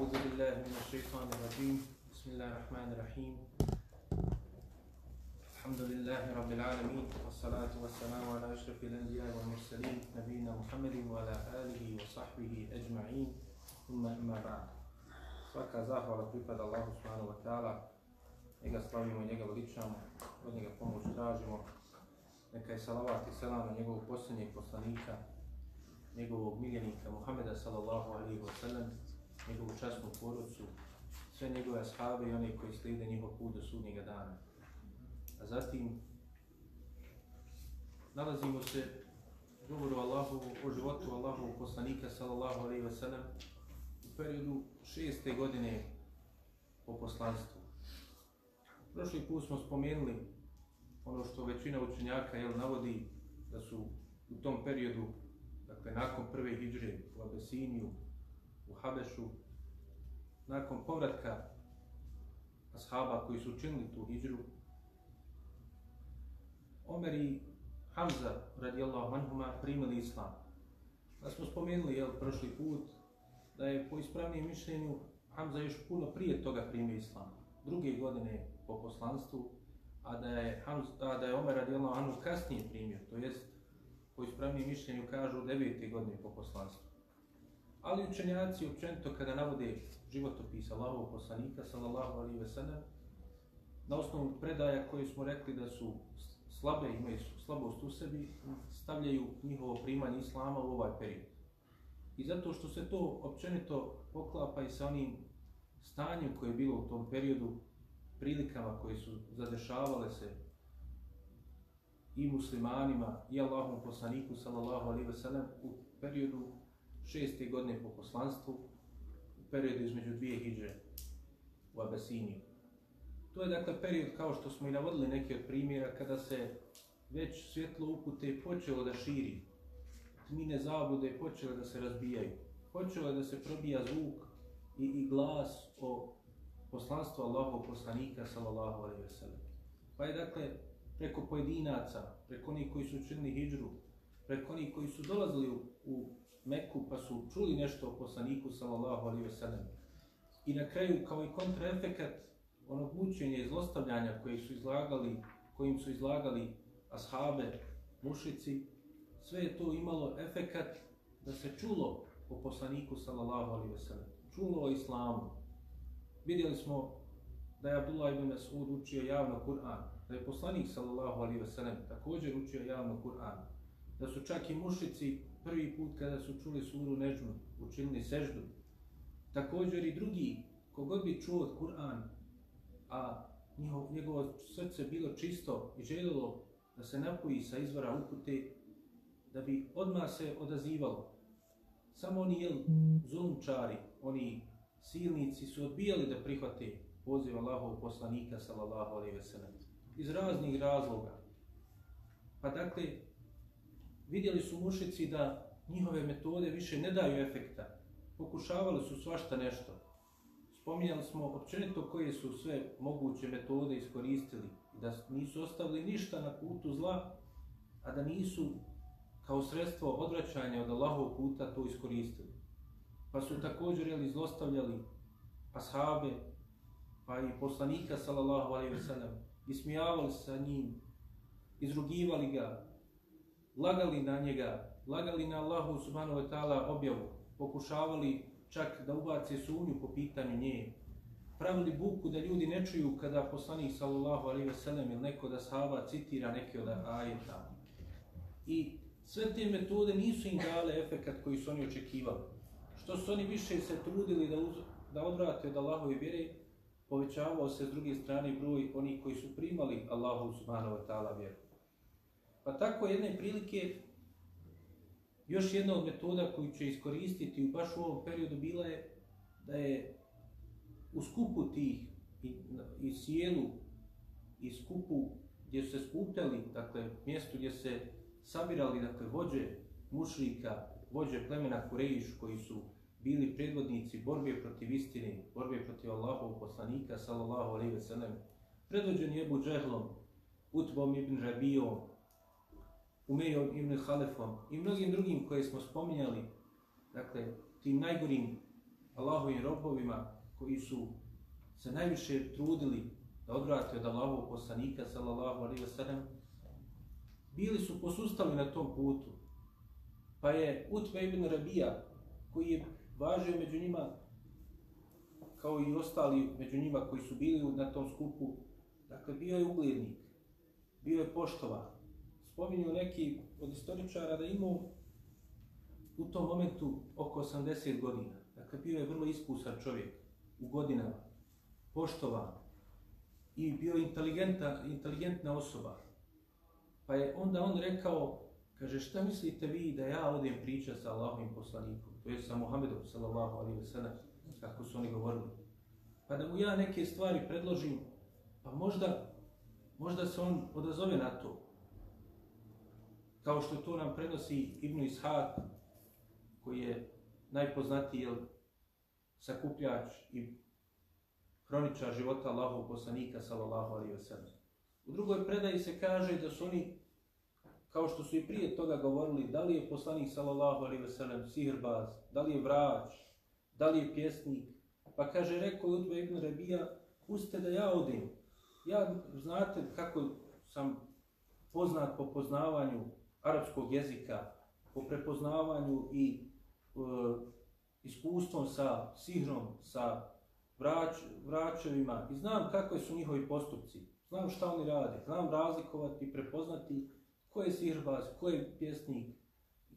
أعوذ بالله من الشيطان الرجيم بسم الله الرحمن الرحيم الحمد لله رب العالمين والصلاة والسلام على أشرف الأنبياء والمرسلين نبينا محمد وعلى آله وصحبه أجمعين ثم أما بعد Svaka zahvala pripada Allahu subhanahu wa ta'ala, njega slavimo i njega veličamo, od njega pomoć tražimo. Neka je salavat i selam na njegovog posljednjeg poslanika, njegovog miljenika Muhameda sallallahu alaihi wa sallam, njegovu časnu porucu, sve njegove ashabe i one koji slijede njihov put do sudnjega dana. A zatim nalazimo se govoru Allahu, o životu Allahu poslanika sallallahu alaihi ve sellem u periodu šeste godine po poslanstvu. Prošli put smo spomenuli ono što većina učenjaka jel, navodi da su u tom periodu, dakle nakon prve hijđre u Abesiniju, Habešu, nakon povratka ashaba koji su učinili tu hijđru, Omer i Hamza radijallahu anhuma primili islam. Da smo spomenuli jel, prošli put da je po ispravnijem mišljenju Hamza još puno prije toga primio islam. Druge godine po poslanstvu, a da je, Hamza, a da je Omer radijallahu anhu kasnije primio, to jest po ispravnijem mišljenju kažu devete godine po poslanstvu. Ali učenjaci općenito kada navode životopis Allahovog poslanika sallallahu alaihi ve sellem na osnovu predaja koje smo rekli da su slabe, imaju slabost u sebi, stavljaju njihovo primanje islama u ovaj period. I zato što se to općenito poklapa i sa onim stanjem koje je bilo u tom periodu, prilikama koje su zadešavale se i muslimanima i Allahom poslaniku sallallahu alaihi ve sellem u periodu šesti godine po poslanstvu, u periodu između dvije hiđe u Abesiniju. To je dakle period kao što smo i navodili neke od primjera kada se već svjetlo upute počelo da širi, tmine zabude počele da se razbijaju, počelo je da se probija zvuk i, i glas o poslanstvu Allahov poslanika sallallahu alaihi ve sellem. Pa je dakle preko pojedinaca, preko onih koji su učinili hijđru, preko onih koji su dolazili u, u Meku pa su čuli nešto o poslaniku sallallahu alejhi ve sellem. I na kraju kao i kontraefekat onog mučenja i zlostavljanja koji su izlagali, kojim su izlagali ashabe, mušici, sve je to imalo efekat da se čulo o poslaniku sallallahu alejhi ve sellem. Čulo o islamu. Vidjeli smo da je Abdullah ibn Mas'ud učio javno Kur'an, da je poslanik sallallahu alejhi ve sellem također učio javno Kur'an. Da su čak i mušici prvi put kada su čuli suru Nežmu učinili seždu. Također i drugi, kogod bi čuo Kur'an, a njihov, njegovo srce bilo čisto i željelo da se napoji sa izvora upute, da bi odmah se odazivalo. Samo oni jel, zulumčari, oni silnici su odbijali da prihvate poziv Allahov poslanika sallallahu alejhi ve sellem iz raznih razloga. Pa dakle vidjeli su mušici da njihove metode više ne daju efekta. Pokušavali su svašta nešto. Spominjali smo općenito koje su sve moguće metode iskoristili da nisu ostavili ništa na putu zla, a da nisu kao sredstvo odvraćanja od Allahovog puta to iskoristili. Pa su također jeli, zlostavljali ashabe, pa i poslanika sallallahu alaihi ve sellem, ismijavali sa njim, izrugivali ga, lagali na njega, lagali na Allahu subhanahu wa ta'ala objavu, pokušavali čak da ubace sumnju po pitanju nje, pravili buku da ljudi ne čuju kada poslanik sallallahu alaihi ve sellem ili neko da sahaba citira neke od ajeta. I sve te metode nisu im dale efekat koji su oni očekivali. Što su oni više se trudili da, uz, da odvrate od Allahove vjere, povećavao se s druge strane broj onih koji su primali Allahu subhanahu wa ta'ala vjeru. Pa tako jedne prilike, još jedna od metoda koju će iskoristiti baš u ovom periodu bila je da je u skupu tih i, i sjelu i skupu gdje su se skupljali, dakle mjestu gdje se sabirali dakle, vođe mušlika, vođe plemena Kurejiš koji su bili predvodnici borbe protiv istine, borbe protiv Allahovog poslanika, sallallahu alaihi ve sellem, predvođeni Ebu Džehlom, Utbom ibn Rabijom, Umejom ibn Halefom i mnogim drugim koje smo spominjali, dakle, tim najgorim Allahovim robovima koji su se najviše trudili da odvrate od Allahovog poslanika, sallallahu alaihi wasallam, bili su posustali na tom putu. Pa je Utbe ibn Rabija, koji je važio među njima, kao i ostali među njima koji su bili na tom skupu, dakle, bio je uglednik, bio je poštovan. Spominju neki od istoričara da imao u tom momentu oko 80 godina. Dakle, bio je vrlo iskusan čovjek u godinama, poštovan i bio inteligentna, inteligentna osoba. Pa je onda on rekao, kaže, šta mislite vi da ja odem priča sa Allahovim poslanikom, to je sa Muhammedom, sallallahu alaihi ve sellem, kako su oni govorili. Pa da mu ja neke stvari predložim, pa možda, možda se on odazove na to. Kao što to nam prenosi Ibn Ishaq, koji je najpoznatiji jel, sakupljač i hroničar života Allahov poslanika, sallallahu alaihi ve sellem. U drugoj predaji se kaže da su oni, kao što su i prije toga govorili, da li je poslanik sallallahu alaihi ve sellem sihrbaz, da li je vrač, da li je pjesnik, pa kaže, rekao je Udba ibn Rabija, puste da ja odim. Ja, znate kako sam poznat po poznavanju arapskog jezika, po prepoznavanju i e, iskustvom sa sihrom, sa vrač, vračevima i znam kakve su njihovi postupci. Znam šta oni rade, znam razlikovati prepoznati ko je sihrbaz, ko je pjesnik,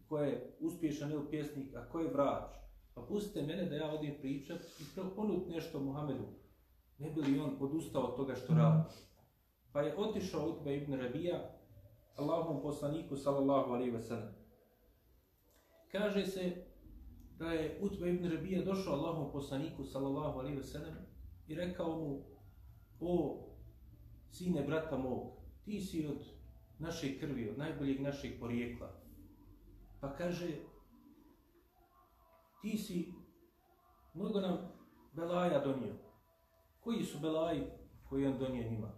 ko je uspješan ili pjesnik, a ko je vrač. Pa pustite mene da ja odim pričat i ponut nešto Muhammedu. Ne bi li on odustao od toga što radi. Pa je otišao Utba ibn Rabija, Allahovom poslaniku, sallallahu alaihi wa sallam. Kaže se da je Utba ibn Rabija došao Allahovom poslaniku, sallallahu alaihi wa sallam, i rekao mu, o sine brata mog, ti si od naše krvi, od najboljeg našeg porijekla. Pa kaže, ti si mnogo nam belaja donio. Koji su belaji koji on donio njima?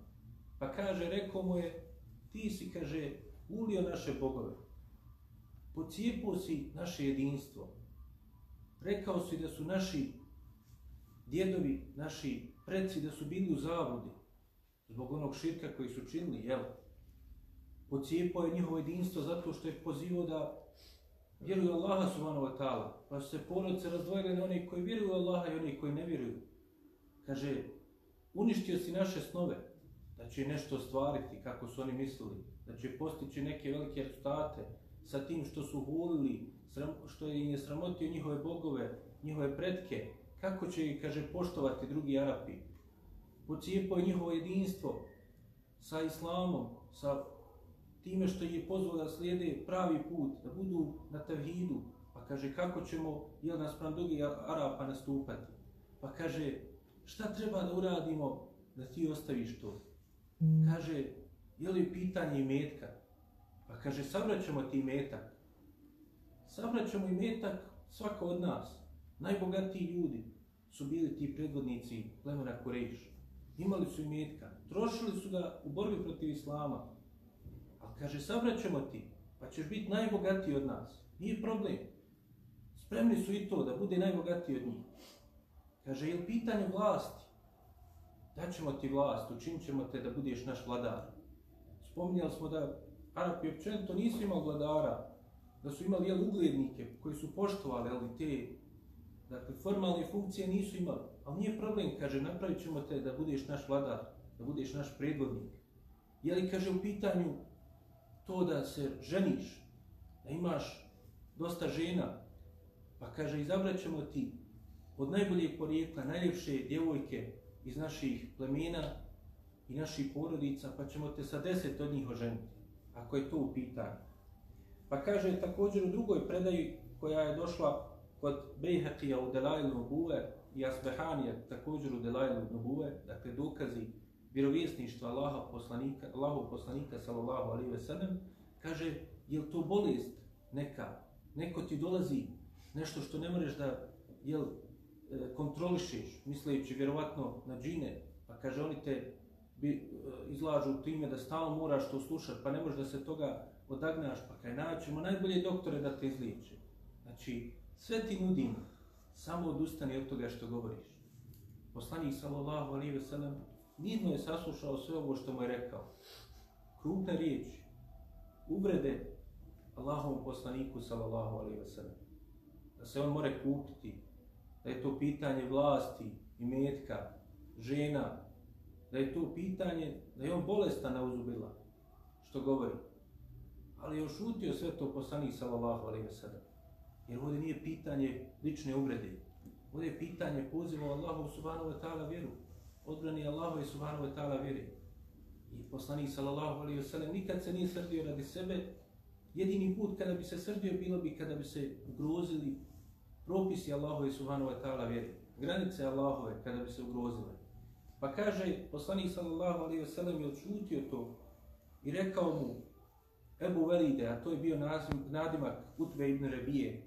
Pa kaže, rekao mu je, ti si, kaže, ulio naše bogove. pocijepuo si naše jedinstvo. Rekao si da su naši djedovi, naši predci, da su bili u zavrudi zbog onog širka koji su činili, jel? Pocijepo je njihovo jedinstvo zato što je pozivao da vjeruju Allaha subhanahu wa ta'ala, pa su se porodice razdvojile na one koji vjeruju Allaha i one koji ne vjeruju. Kaže, uništio si naše snove, da će nešto stvariti kako su oni mislili, da će postići neke velike rezultate sa tim što su hulili, što im je sramotio njihove bogove, njihove predke, kako će ih, kaže, poštovati drugi Arapi. Pocijepao je njihovo jedinstvo sa islamom, sa time što je pozvao da slijede pravi put, da budu na tevhidu, pa kaže kako ćemo jel nas pram drugi Arapa nastupati. Pa kaže šta treba da uradimo da ti ostaviš to. Mm. Kaže je li pitanje imetka? Pa kaže savraćemo ti imetak. Savraćemo imetak svako od nas. Najbogatiji ljudi su bili ti predvodnici plemena Kurejš. Imali su imetka, trošili su ga u borbi protiv Islama, Kaže, savraćemo ti, pa ćeš biti najbogatiji od nas. Nije problem. Spremni su i to da bude najbogatiji od njih. Kaže, je li pitanje vlasti? Daćemo ti vlast, učinit ćemo te da budeš naš vladar. Spominjali smo da Arapi općenito nisu imali vladara, da su imali jel, uglednike koji su poštovali jel, te dakle, formalne funkcije nisu imali. Ali nije problem, kaže, napravit ćemo te da budeš naš vladar, da budeš naš predvodnik. Je li, kaže, u pitanju to da se ženiš, da imaš dosta žena, pa kaže, izabrat ćemo ti od najboljeg porijekla, najljepše djevojke iz naših plemena i naših porodica, pa ćemo te sa deset od njih oženiti, ako je to u pitanju. Pa kaže također u drugoj predaji koja je došla kod Bejhaqija u Delajlu Nubuve i Asbehanija također u Delajlu Nubuve, dakle dokazi vjerovjesništva Allaha poslanika, Allahu poslanika sallallahu alejhi ve sellem kaže jel to bolest neka neko ti dolazi nešto što ne možeš da jel E, kontrolišeš misleći vjerovatno na džine pa kaže oni te bi, e, izlažu time da stalno moraš to slušati pa ne možeš da se toga odagnaš pa kaj naćemo najbolje doktore da te izliječe znači sve ti nudimo samo odustani od toga što govoriš. Poslanik sallallahu alaihi ve sellem nidno je saslušao sve ovo što mu je rekao. Krupne riječi, uvrede Allahovom poslaniku sallallahu alaihi ve sellem. Da se on more kupiti, da je to pitanje vlasti i metka, žena, da je to pitanje, da je on bolestan na uzubila, što govori. Ali je ošutio sve to poslanik sallallahu alaihi ve sellem. Jer ovdje nije pitanje lične uvrede. Ovdje je pitanje poziva Allahu subhanahu wa ta'ala vjeru. Odbrani Allahu i subhanahu wa ta'ala vjeri. I poslanik sallallahu alaihi wa sellem nikad se nije srdio radi sebe. Jedini put kada bi se srdio bilo bi kada bi se ugrozili propisi Allahu subhanahu wa ta'ala vjeri. Granice Allahove kada bi se ugrozile. Pa kaže poslanik sallallahu alaihi wa sallam je odšutio to i rekao mu Ebu Velide, a to je bio naziv, nadimak Utve ibn Rebije,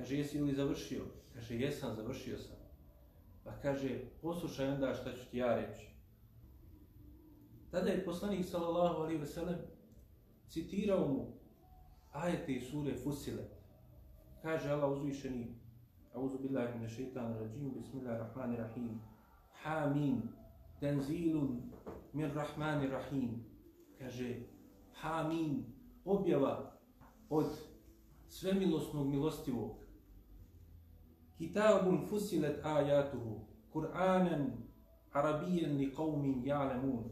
Kaže, jesi li završio? Kaže, jesam, završio sam. Pa kaže, poslušaj onda šta ću ti ja reći. Tada je poslanik sallallahu alaihi ve sellem citirao mu ajete iz sure Fusile. Kaže Allah uzvišeni, أعوذ بالله من الشيطان الرجيم بسم الله الرحمن الرحيم حامين تنزيل من الرحمن الرحيم Kaže, hamim, objava od svemilosnog milostivog. Kitabun fusilet ajatuhu, Kur'anan arabijen li qavmin ja'lamun.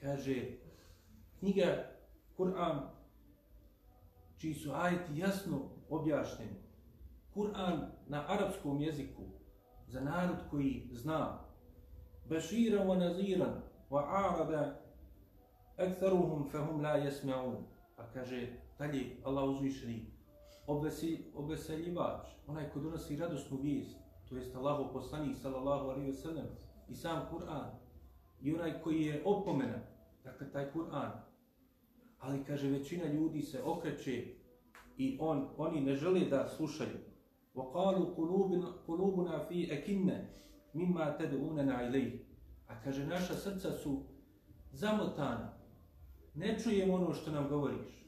Kaže, knjiga Kur'an, čiji su ajeti jasno objašnjeni. Kur'an na arapskom jeziku, za narod koji zna. Bashira wa naziran, wa arada, aktharuhum fahum la jesma'un. A pa kaže, dalje Allah uzvišeni, obeseljivač, onaj ko donosi radosnu vijest, to jest Allahu poslanik sallallahu alaihi ve sellem i sam Kur'an. I onaj koji je opomena, dakle taj Kur'an. Ali kaže većina ljudi se okreće i on oni ne žele da slušaju. وقالوا قلوبنا, قلوبنا في fi مما تدعوننا tad'una. A kaže naša srca su zamotana. Ne čujemo ono što nam govoriš.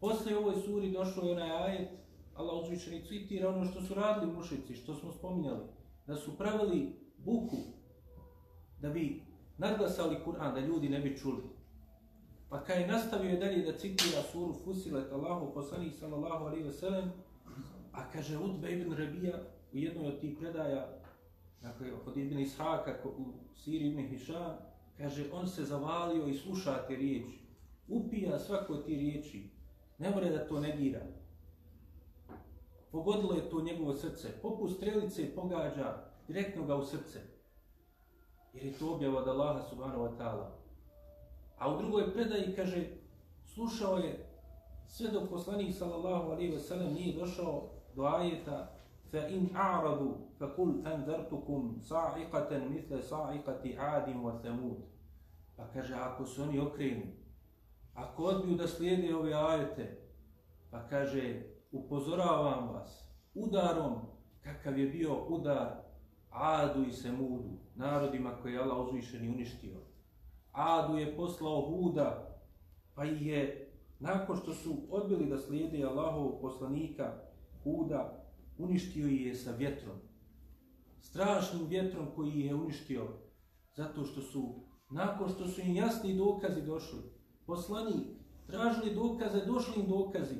Posle ovoj suri došao je onaj ajet, Allah uzvišeni citira ono što su radili mušici, što smo spominjali, da su pravili buku da bi nadglasali Kur'an, da ljudi ne bi čuli. Pa kaj nastavio je dalje da citira suru Fusilet Allahu poslanih sallallahu alaihi ve sellem, a kaže Utbe ibn Rabija u jednoj od tih predaja, dakle od ibn Ishaka u Siri ibn Hiša, kaže on se zavalio i sluša te riječi, upija svako ti riječi, Ne more da to negira. Pogodilo je to njegovo srce. Poput strelice pogađa direktno ga u srce. Jer je to objava od Allaha subhanahu wa ta'ala. A u drugoj predaji kaže, slušao je sve dok poslanik sallallahu alaihi wa sallam nije došao do ajeta fa in a'radu fa kul anzartukum sa'iqatan misle sa'iqati 'ad wa thamud. Pa kaže, ako su oni okrenu, ako odbiju da slijede ove ajete, pa kaže, upozoravam vas udarom kakav je bio udar Adu i Semudu, narodima koje je Allah uzvišen i uništio. Adu je poslao Huda, pa ih je, nakon što su odbili da slijede Allahovog poslanika Huda, uništio je sa vjetrom. Strašnim vjetrom koji je uništio, zato što su, nakon što su im jasni dokazi došli, poslani, tražili dokaze, došli im dokazi,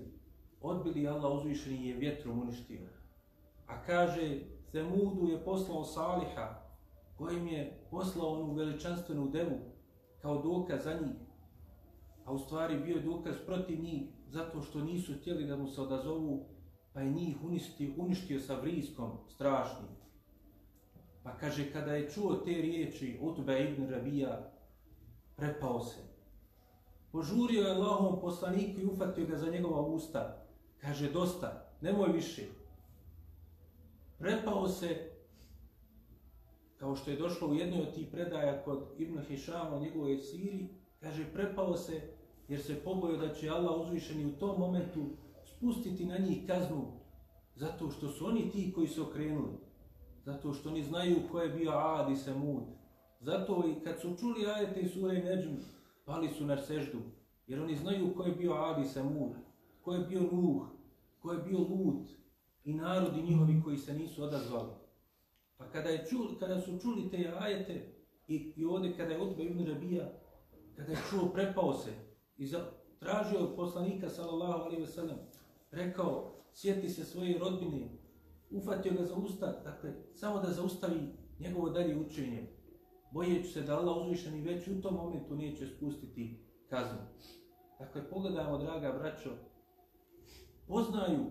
odbili Allah uzvišeni je vjetrom uništio. A kaže, Semudu je poslao Saliha, kojim je poslao onu veličanstvenu devu kao dokaz za njih. A u stvari bio dokaz protiv njih, zato što nisu htjeli da mu se odazovu, pa je njih uništio, uništio sa vriskom strašnim. Pa kaže, kada je čuo te riječi Utbe ibn Rabija, prepao se požurio je Allahom poslaniku i ufatio ga za njegova usta. Kaže, dosta, nemoj više. Prepao se, kao što je došlo u jednoj od tih predaja kod Ibn Hišama, njegove siri, kaže, prepao se jer se pobojio da će Allah uzvišeni u tom momentu spustiti na njih kaznu zato što su oni ti koji su okrenuli. Zato što oni znaju ko je bio Ad i Semud. Zato i kad su čuli ajete i sure Neđm, pali su na seždu, jer oni znaju ko je bio Ad i Semud, ko je bio Nuh, ko je bio Lut, i narodi njihovi koji se nisu odazvali. Pa kada, je čuli, kada su čuli te ajete i, i ovdje kada je Utba ibn Rabija, kada je čuo, prepao se i za, tražio od poslanika sallallahu alaihi ve sellem, rekao, sjeti se svoje rodbine, ufatio ga za usta, dakle, samo da zaustavi njegovo dalje učenje, bojeći se da Allah uzvišeni već u tom momentu neće spustiti kaznu. Dakle, pogledajmo, draga braćo, poznaju,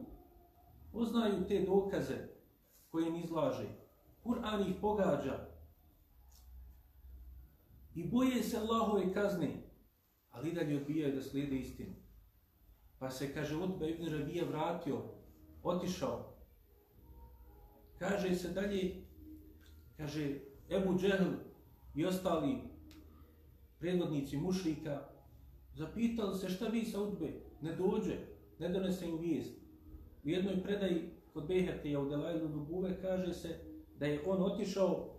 poznaju te dokaze koje im izlaže. Kur'an ih pogađa. I boje se Allahove kazne, ali dalje odbijaju da slijede istinu. Pa se, kaže, Utba ibn Rabija vratio, otišao. Kaže se dalje, kaže, Ebu Džehl i ostali predvodnici mušlika, zapitali se šta vi sa Utbe, ne dođe, ne donese im vijest. U jednoj predaji kod Behete u Delajlu Dubuve kaže se da je on otišao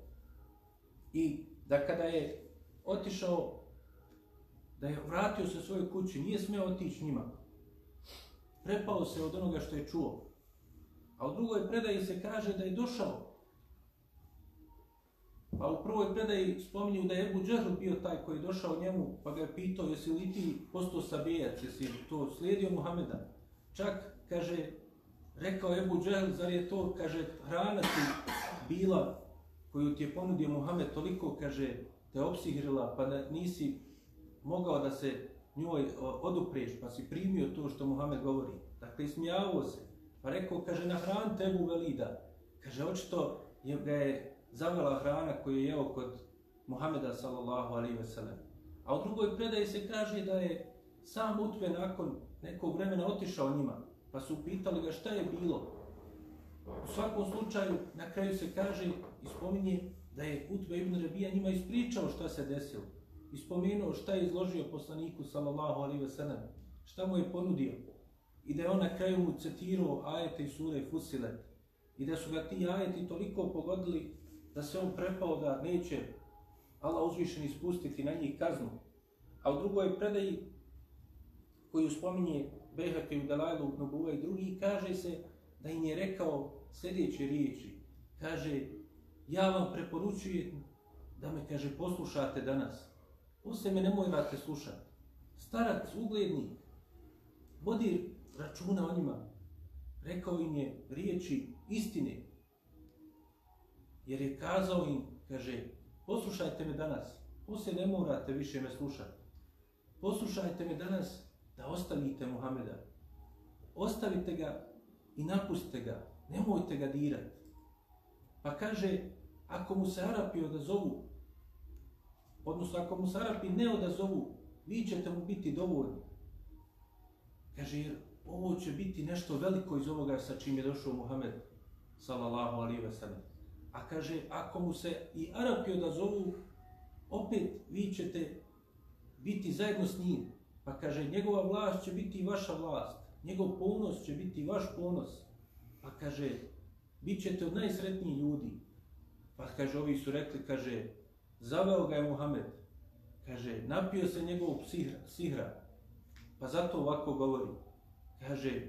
i da kada je otišao, da je vratio se svojoj kući, nije smeo otići njima. Prepao se od onoga što je čuo. A u drugoj predaji se kaže da je došao Pa u prvoj predaji spominju da je Ebu Džehl bio taj koji je došao njemu, pa ga je pitao jesi li ti postao sabijac, jesi to slijedio Muhameda. Čak, kaže, rekao Ebu Džehl, zar je to, kaže, hrana ti bila koju ti je ponudio Muhammed toliko, kaže, te opsihrila, pa da nisi mogao da se njoj odupreš, pa si primio to što Muhammed govori. Dakle, smijavo se. Pa rekao, kaže, na hran tebu velida. Kaže, očito je, ga je zavela hrana koju je jeo kod Muhameda sallallahu alaihi ve sellem. A u drugoj predaji se kaže da je sam Utve nakon nekog vremena otišao njima, pa su pitali ga šta je bilo. U svakom slučaju, na kraju se kaže i spominje da je Utve ibn Rabija njima ispričao šta se desilo. Ispomenuo šta je izložio poslaniku sallallahu alaihi ve sellem, šta mu je ponudio. I da je on na kraju mu citirao ajete i sure Fusilet. I da su ga ti ajeti toliko pogodili da se on prepao da neće Allah uzvišen ispustiti na njih kaznu. A u drugoj predaji koju spominje Behake u Dalajlu Nubuva i drugi, kaže se da im je rekao sljedeće riječi. Kaže, ja vam preporučujem da me, kaže, poslušate danas. Ose me nemoj morate slušati. Starac, uglednik, vodi računa o njima. Rekao im je riječi istine, Jer je kazao im, kaže, poslušajte me danas, poslije ne morate više me slušati. Poslušajte me danas da ostavite Muhameda. Ostavite ga i napustite ga, nemojte ga dirati. Pa kaže, ako mu se Arapi odazovu, odnosno ako mu se Arapi ne odazovu, vi ćete mu biti dovoljni. Kaže, jer ovo će biti nešto veliko iz ovoga sa čim je došao Muhammed, sallallahu alihi wa sallam. A kaže, ako mu se i Arapi odazovu, opet vi ćete biti zajedno s njim. Pa kaže, njegova vlast će biti i vaša vlast. Njegov ponos će biti vaš ponos. Pa kaže, bit ćete od najsretnijih ljudi. Pa kaže, ovi su rekli, kaže, zaveo ga je Muhammed. Kaže, napio se njegovog sihra, sihra. Pa zato ovako govori. Kaže,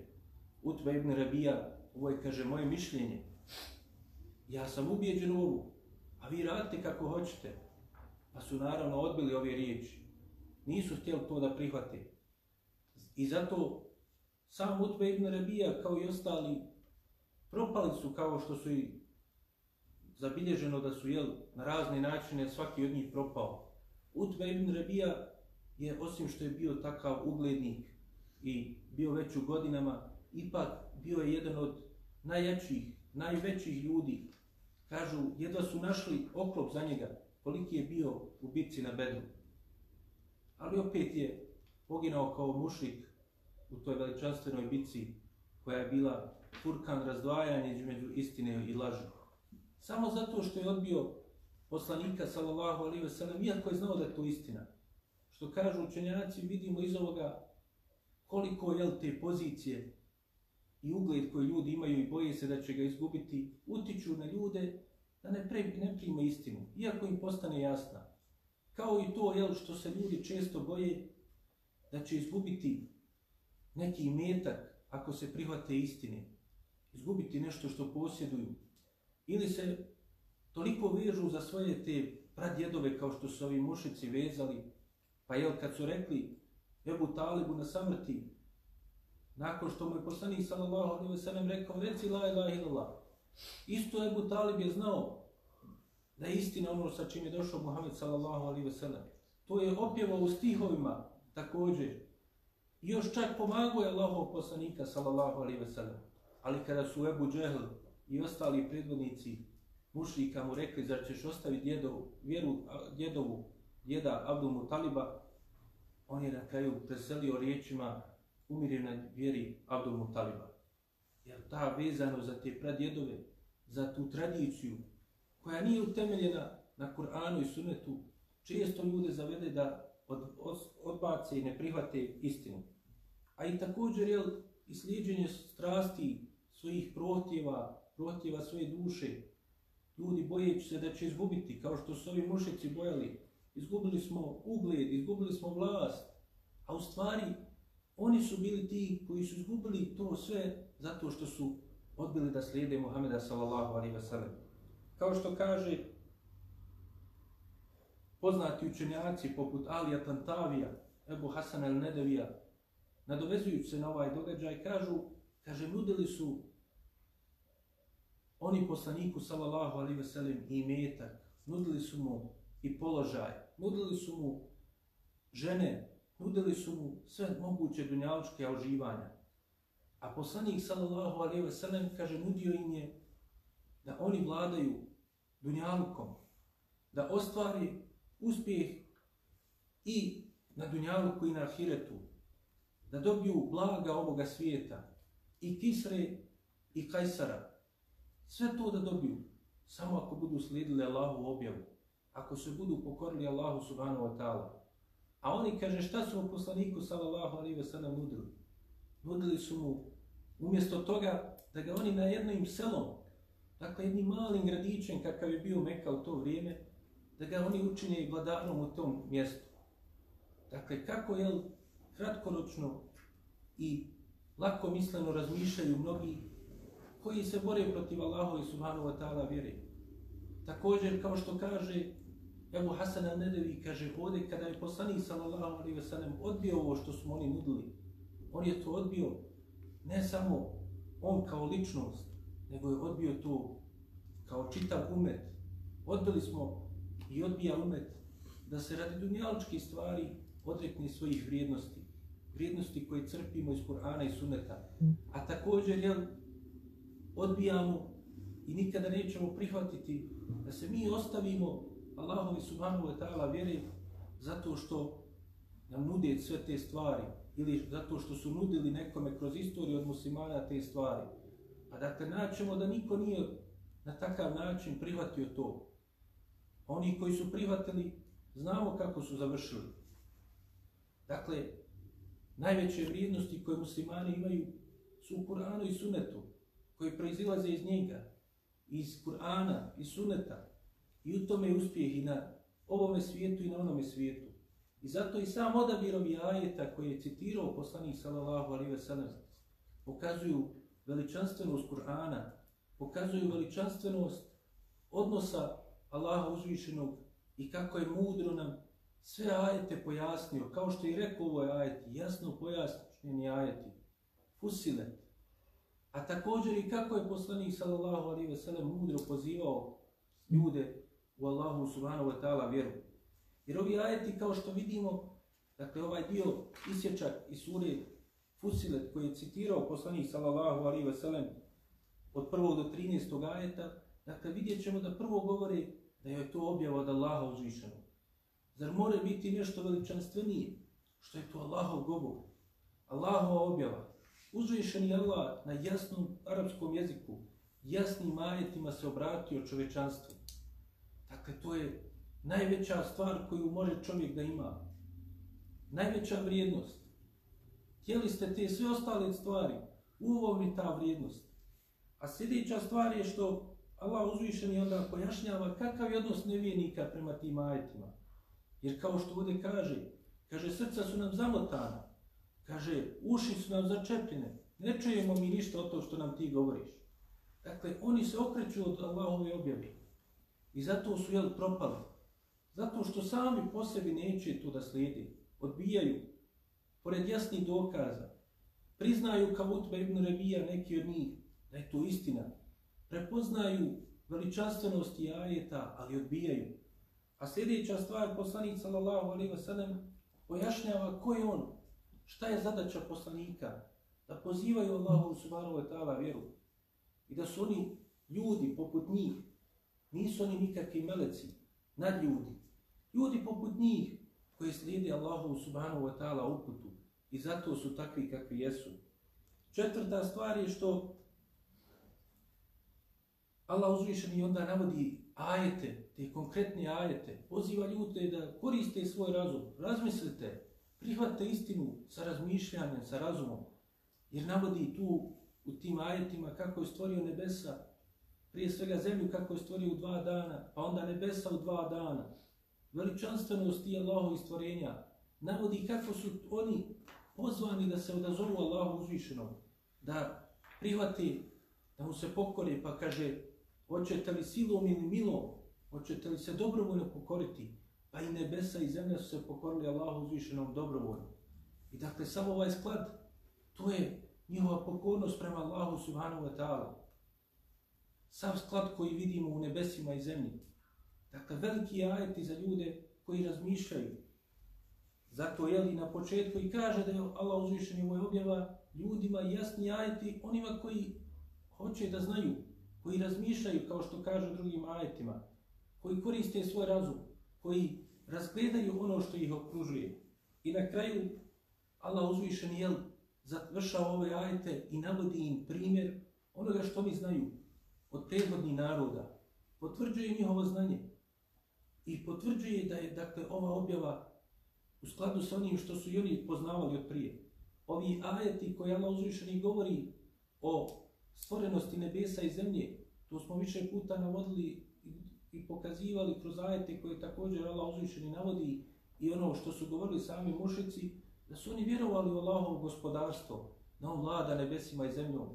Utba ibn Rabija, ovo je, kaže, moje mišljenje ja sam ubijeđen u ovu, a vi radite kako hoćete. Pa su naravno odbili ove riječi. Nisu htjeli to da prihvate. I zato sam Utbe ibn Rabija kao i ostali propali su kao što su i zabilježeno da su jel, na razne načine svaki od njih propao. Utbe ibn Rabija je osim što je bio takav uglednik i bio već u godinama, ipak bio je jedan od najjačih, najvećih ljudi Kažu, jedva su našli oklop za njega, koliki je bio u bitci na Bedru. Ali opet je poginao kao mušik u toj veličanstvenoj bitci koja je bila furkan razdvajanje između istine i laži. Samo zato što je odbio poslanika sallallahu alaihi ve sellem, iako je znao da je to istina. Što kažu učenjaci, vidimo iz ovoga koliko je te pozicije i ugled koji ljudi imaju i boje se da će ga izgubiti, utiču na ljude da ne, pre, ne prima istinu, iako im postane jasna. Kao i to jel, što se ljudi često boje da će izgubiti neki metak ako se prihvate istine. izgubiti nešto što posjeduju. Ili se toliko vežu za svoje te pradjedove kao što su ovi mušici vezali. Pa jel, kad su rekli Ebu Talibu na samrti, nakon što mu je poslanik sallallahu alaihi wa sallam rekao, reci la ilaha illallah. Isto Ebu Talib je znao da je istina ono sa čim je došao Muhammed sallallahu alaihi wa sallam. To je opjevao u stihovima također. Još čak pomagao je Allahov poslanika sallallahu alaihi wa sallam. Ali kada su Ebu Džehl i ostali predvodnici mušlika mu rekli, zar ćeš ostaviti djedovu, vjeru djedovu, djeda Abdul Mutaliba, on je na kraju preselio riječima umire na vjeri Abdul Mutaliba. Jer ta vezano za te pradjedove, za tu tradiciju, koja nije utemeljena na Kur'anu i Sunnetu, često ljude zavede da od, od, odbace i ne prihvate istinu. A i također, jel, i slijedženje strasti svojih protjeva, protiva svoje duše, ljudi bojeći se da će izgubiti, kao što su ovi mušici bojali, izgubili smo ugled, izgubili smo vlast, a u stvari oni su bili ti koji su izgubili to sve zato što su odbili da slijede Muhameda sallallahu alaihi wa sallam. Kao što kaže poznati učenjaci poput Alija Tantavija, Ebu Hasan el-Nedevija, nadovezujući se na ovaj događaj, kažu, kaže, nudili su oni poslaniku sallallahu alaihi veselim i metak, nudili su mu i položaj, nudili su mu žene, nudili su mu sve moguće dunjalučke oživanja. A poslanik sallallahu alaihi veselim kaže, nudio im je da oni vladaju dunjalukom, da ostvari uspjeh i na dunjaluku i na ahiretu, da dobiju blaga ovoga svijeta, i Kisre i Kajsara, sve to da dobiju, samo ako budu slijedili Allahu objavu, ako se budu pokorili Allahu subhanahu wa ta'ala. A oni kaže šta su poslaniku sallallahu alaihi wa sallam nudili? Nudili su mu umjesto toga da ga oni na jednom selom, dakle jednim malim gradićem kakav je bio Meka u to vrijeme, da ga oni učine i vladarom u tom mjestu. Dakle, kako je kratkoročno i lako misleno razmišljaju mnogi koji se bore protiv Allahovi i subhanahu wa ta'ala vjere. Također, kao što kaže Ebu Hasan al-Nedevi, kaže ovdje kada je poslanik sallallahu alaihi wa sallam odbio ovo što smo oni nudili, on je to odbio ne samo on kao ličnost, nego je odbio to kao čitav umet. Odbili smo i odbija umet da se radi dunjaličkih stvari odrekne svojih vrijednosti. Vrijednosti koje crpimo iz Kur'ana i Sunneta. A također, jel, odbijamo i nikada nećemo prihvatiti da se mi ostavimo Allahovi subhanahu wa ta'ala vjeri zato što nam nude sve te stvari ili zato što su nudili nekome kroz istoriju od muslimana te stvari. A dakle, naćemo da niko nije na takav način prihvatio to. Oni koji su prihvatili, znamo kako su završili. Dakle, najveće vrijednosti koje muslimani imaju su u Kur'anu i Sunnetu, koji proizilaze iz njega, iz Kur'ana i suneta. I u tome je uspjeh i na ovome svijetu i na onome svijetu. I zato i sam odabir ovih ajeta koji je citirao poslanik sallallahu alaihi ve sellem pokazuju veličanstvenost Kur'ana, pokazuju veličanstvenost odnosa Allaha uzvišenog i kako je mudro nam sve ajete pojasnio, kao što je rekao ovaj ovoj ajeti, jasno pojasnjeni ajeti, fusilet. A također i kako je poslanik sallallahu alaihi ve sellem mudro pozivao ljude u Allahu subhanahu wa ta'ala vjeru. Jer ovi ajeti, kao što vidimo, dakle ovaj dio isječak iz sure Fusilet koji je citirao poslanik sallallahu alaihi ve sellem od prvog do 13. ajeta, dakle vidjet ćemo da prvo govori da je to objava od Allaha uzvišenog. Zar more biti nešto veličanstvenije? Što je to Allahov govor? Allahova objava. Uzvišeni Allah na jasnom arapskom jeziku, jasnim ajetima se obratio čovečanstvu. Dakle, to je najveća stvar koju može čovjek da ima. Najveća vrijednost. Htjeli ste te sve ostale stvari, u ovom je ta vrijednost. A sljedeća stvar je što Allah uzvišen onda pojašnjava kakav je odnos nevijenika prema tim ajetima. Jer kao što ovdje kaže, kaže srca su nam zamotana, kaže uši su nam začepljene, ne čujemo mi ništa o to što nam ti govoriš. Dakle, oni se okreću od Allahove objave. I zato su jel propali. Zato što sami po sebi neće to da slijedi. Odbijaju. Pored jasnih dokaza. Priznaju kao Utba ibn Revija neki od njih. Da je to istina. Prepoznaju veličanstvenosti ajeta, ali odbijaju. A sljedeća stvar, poslanik sallallahu alaihi wa sallam, pojašnjava ko je on, šta je zadaća poslanika, da pozivaju Allahu subhanahu wa ta'ala vjeru. I da su oni ljudi poput njih, nisu oni nikakvi meleci, nad ljudi, ljudi poput njih koji slijede Allahu subhanahu wa ta'ala uputu. I zato su takvi kakvi jesu. Četvrta stvar je što Allah uzvišen i onda navodi ajete, te konkretne ajete, poziva ljude da koriste svoj razum, razmislite, Prihvate istinu sa razmišljanjem, sa razumom, jer navodi tu u tim ajetima kako je stvorio nebesa, prije svega zemlju kako je stvorio u dva dana, pa onda nebesa u dva dana, veličanstvenost i Allahovi stvorenja, navodi kako su oni pozvani da se odazovu Allahu uzvišenom, da prihvati, da mu se pokore, pa kaže, hoćete li silom ili milom, hoćete li se dobrovoljno pokoriti, pa i nebesa i zemlja su se pokorili Allahu uzvišenom dobrovoljno. I dakle, samo ovaj sklad, to je njihova pokornost prema Allahu subhanahu wa ta'ala. Sav sklad koji vidimo u nebesima i zemlji. Dakle, veliki ajeti za ljude koji razmišljaju. Zato je li na početku i kaže da je Allah uzvišen i ovoj objava ljudima jasni ajeti onima koji hoće da znaju, koji razmišljaju kao što kaže drugim ajetima, koji koriste svoj razum, koji razgledaju ono što ih okružuje. I na kraju Allah uzvišen je završao ove ajete i navodi im primjer onoga što mi znaju od tegodni naroda. Potvrđuje njihovo znanje i potvrđuje da je dakle, ova objava u skladu sa onim što su jeli poznavali od prije. Ovi ajeti koje Allah uzvišeni govori o stvorenosti nebesa i zemlje, to smo više puta navodili i pokazivali kroz ajete koje također Allah uzvišeni navodi i ono što su govorili sami mušici, da su oni vjerovali u Allahovo gospodarstvo, da on vlada nebesima i zemljom,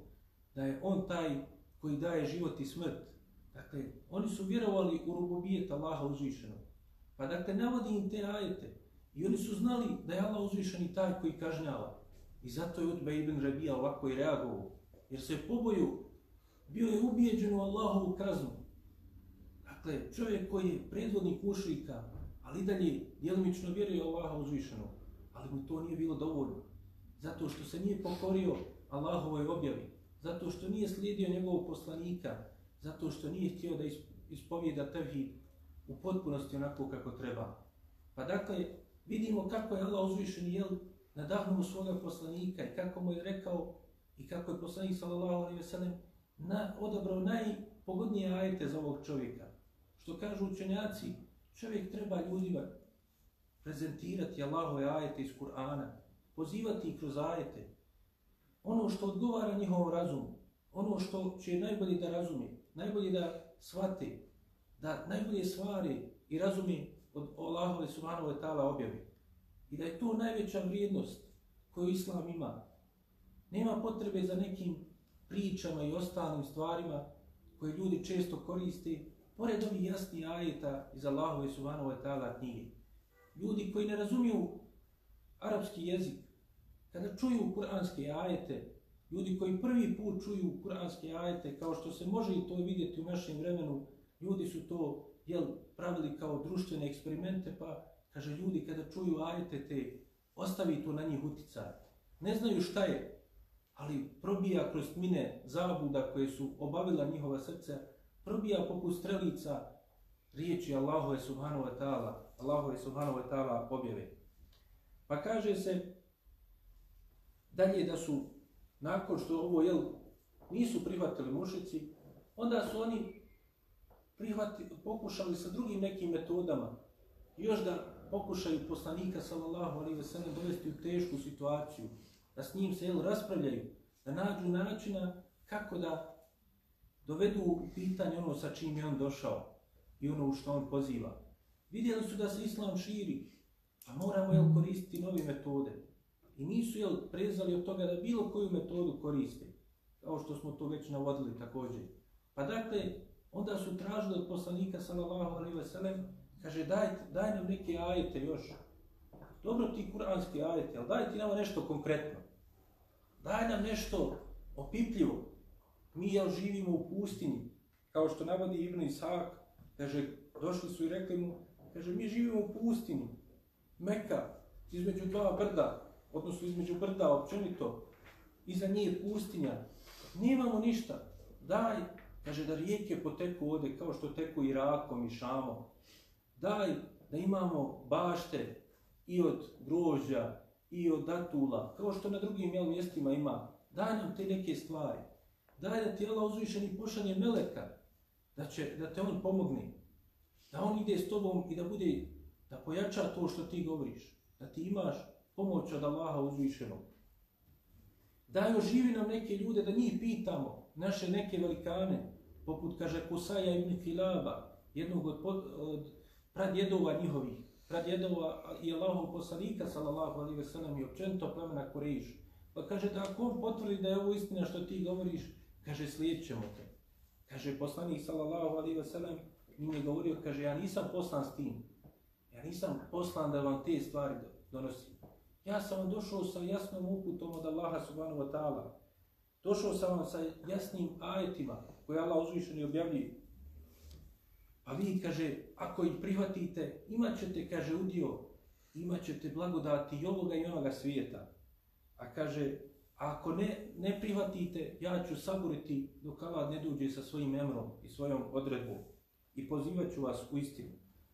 da je on taj koji daje život i smrt. Dakle, oni su vjerovali u rubobijet Allaha uzvišenog. Pa dakle, navodi im te ajete i oni su znali da je Allah uzvišeni taj koji kažnjava. I zato je Utbe ibn Rabija ovako i reagovao. Jer se poboju bio je ubijeđen u Allahovu kaznu. Dakle, čovjek koji je predvodnik mušrika, ali dalje djelomično vjeruje Allaha uzvišenog ali mu to nije bilo dovoljno. Zato što se nije pokorio Allahovoj objavi, zato što nije slijedio njegovog poslanika, zato što nije htio da ispovijeda tevhid u potpunosti onako kako treba. Pa dakle, vidimo kako je Allah uzvišen jel nadahnuo svoga poslanika i kako mu je rekao i kako je poslanik sallallahu alaihi ve sellem na, odabrao najpogodnije ajete za ovog čovjeka. Što kažu učenjaci, čovjek treba ljudima prezentirati Allahove ajete iz Kur'ana, pozivati ih kroz ajete, ono što odgovara njihovom razumu, ono što će najbolje da razumi, najbolje da shvati, da najbolje stvari i razumi od Allahove subhanahu wa ta'ala objave. I da je to najveća vrijednost koju Islam ima. Nema potrebe za nekim pričama i ostalim stvarima koje ljudi često koriste pored ovih jasnih ajeta iz Allahove subhanahu wa ta'ala knjige ljudi koji ne razumiju arapski jezik, kada čuju kuranske ajete, ljudi koji prvi put čuju kuranske ajete, kao što se može i to vidjeti u našem vremenu, ljudi su to jel, pravili kao društvene eksperimente, pa kaže ljudi kada čuju ajete te, ostavi to na njih uticaj. Ne znaju šta je, ali probija kroz mine zabuda koje su obavila njihova srca, probija poput strelica riječi Allahove subhanahu wa ta'ala, Allahove subhanahu wa ta'ala objave. Pa kaže se dalje da su nakon što ovo jel, nisu prihvatili mušici, onda su oni prihvati, pokušali sa drugim nekim metodama još da pokušaju poslanika sallallahu alaihi ve sellem dovesti u tešku situaciju, da s njim se jel, raspravljaju, da nađu načina kako da dovedu u pitanje ono sa čim je on došao i ono u što on poziva. Vidjeli su da se islam širi, a moramo jel, koristiti nove metode. I nisu jel, prezali od toga da bilo koju metodu koriste, kao što smo to već navodili također. Pa dakle, onda su tražili od poslanika sallallahu alaihi ve sellem, kaže daj, daj nam neke ajete još. Dobro ti kuranski ajete, ali daj ti nam nešto konkretno. Daj nam nešto opipljivo. Mi jel živimo u pustinji, kao što navodi Ibn Isak, kaže, došli su i rekli mu, kaže, mi živimo u pustinji, Meka, između dva brda, odnosno između brda općenito, iza nje pustinja, nemamo ništa, daj, kaže, da rijeke poteku ode kao što teku Irakom i Šamom, daj da imamo bašte i od grožja, i od datula, kao što na drugim jel, mjestima ima, daj nam te neke stvari, daj da ti Allah uzvišeni pošanje meleka, da, će, da te on pomogne, da on ide s tobom i da bude, da pojača to što ti govoriš, da ti imaš pomoć od Allaha uzvišenog. Daj oživi nam neke ljude da njih pitamo, naše neke velikane, poput, kaže, Kusaja ibn Kilaba, jednog od, od pradjedova njihovih, pradjedova i Allahov poslanika, sallallahu alaihi ve sellem, i općento plemena Kurejiš. Pa kaže da ako on potvrdi da je ovo istina što ti govoriš, kaže slijedit ćemo te. Kaže poslanik sallallahu alaihi ve sellem, mi je govorio, kaže ja nisam poslan s tim. Ja nisam poslan da vam te stvari donosim. Ja sam vam došao sa jasnom uputom od Allaha subhanahu wa ta'ala. Došao sam vam sa jasnim ajetima koje Allah uzvišen i objavljuje. A vi, kaže, ako ih prihvatite, imat ćete, kaže, udio, imat ćete blagodati i ovoga i onoga svijeta. A kaže, ako ne, ne prihvatite, ja ću saboriti dok Allah ne dođe sa svojim emrom i svojom odredbom i pozivat ću vas u istinu.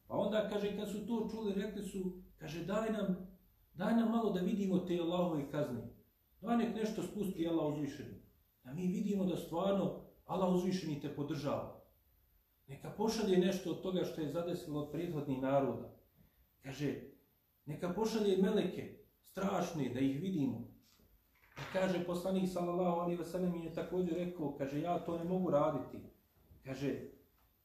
Pa onda, kaže, kad su to čuli, rekli su, kaže, daj nam, daj nam malo da vidimo te Allahove kazne. Daj nek nešto spusti Allah uzvišeni. Da mi vidimo da stvarno Allah uzvišeni te podržava. Neka pošalje nešto od toga što je zadesilo od prethodnih naroda. Kaže, neka pošalje meleke, strašne, da ih vidimo. Kaže, poslanik sallallahu alaihi wasallam je također rekao, kaže, ja to ne mogu raditi. Kaže,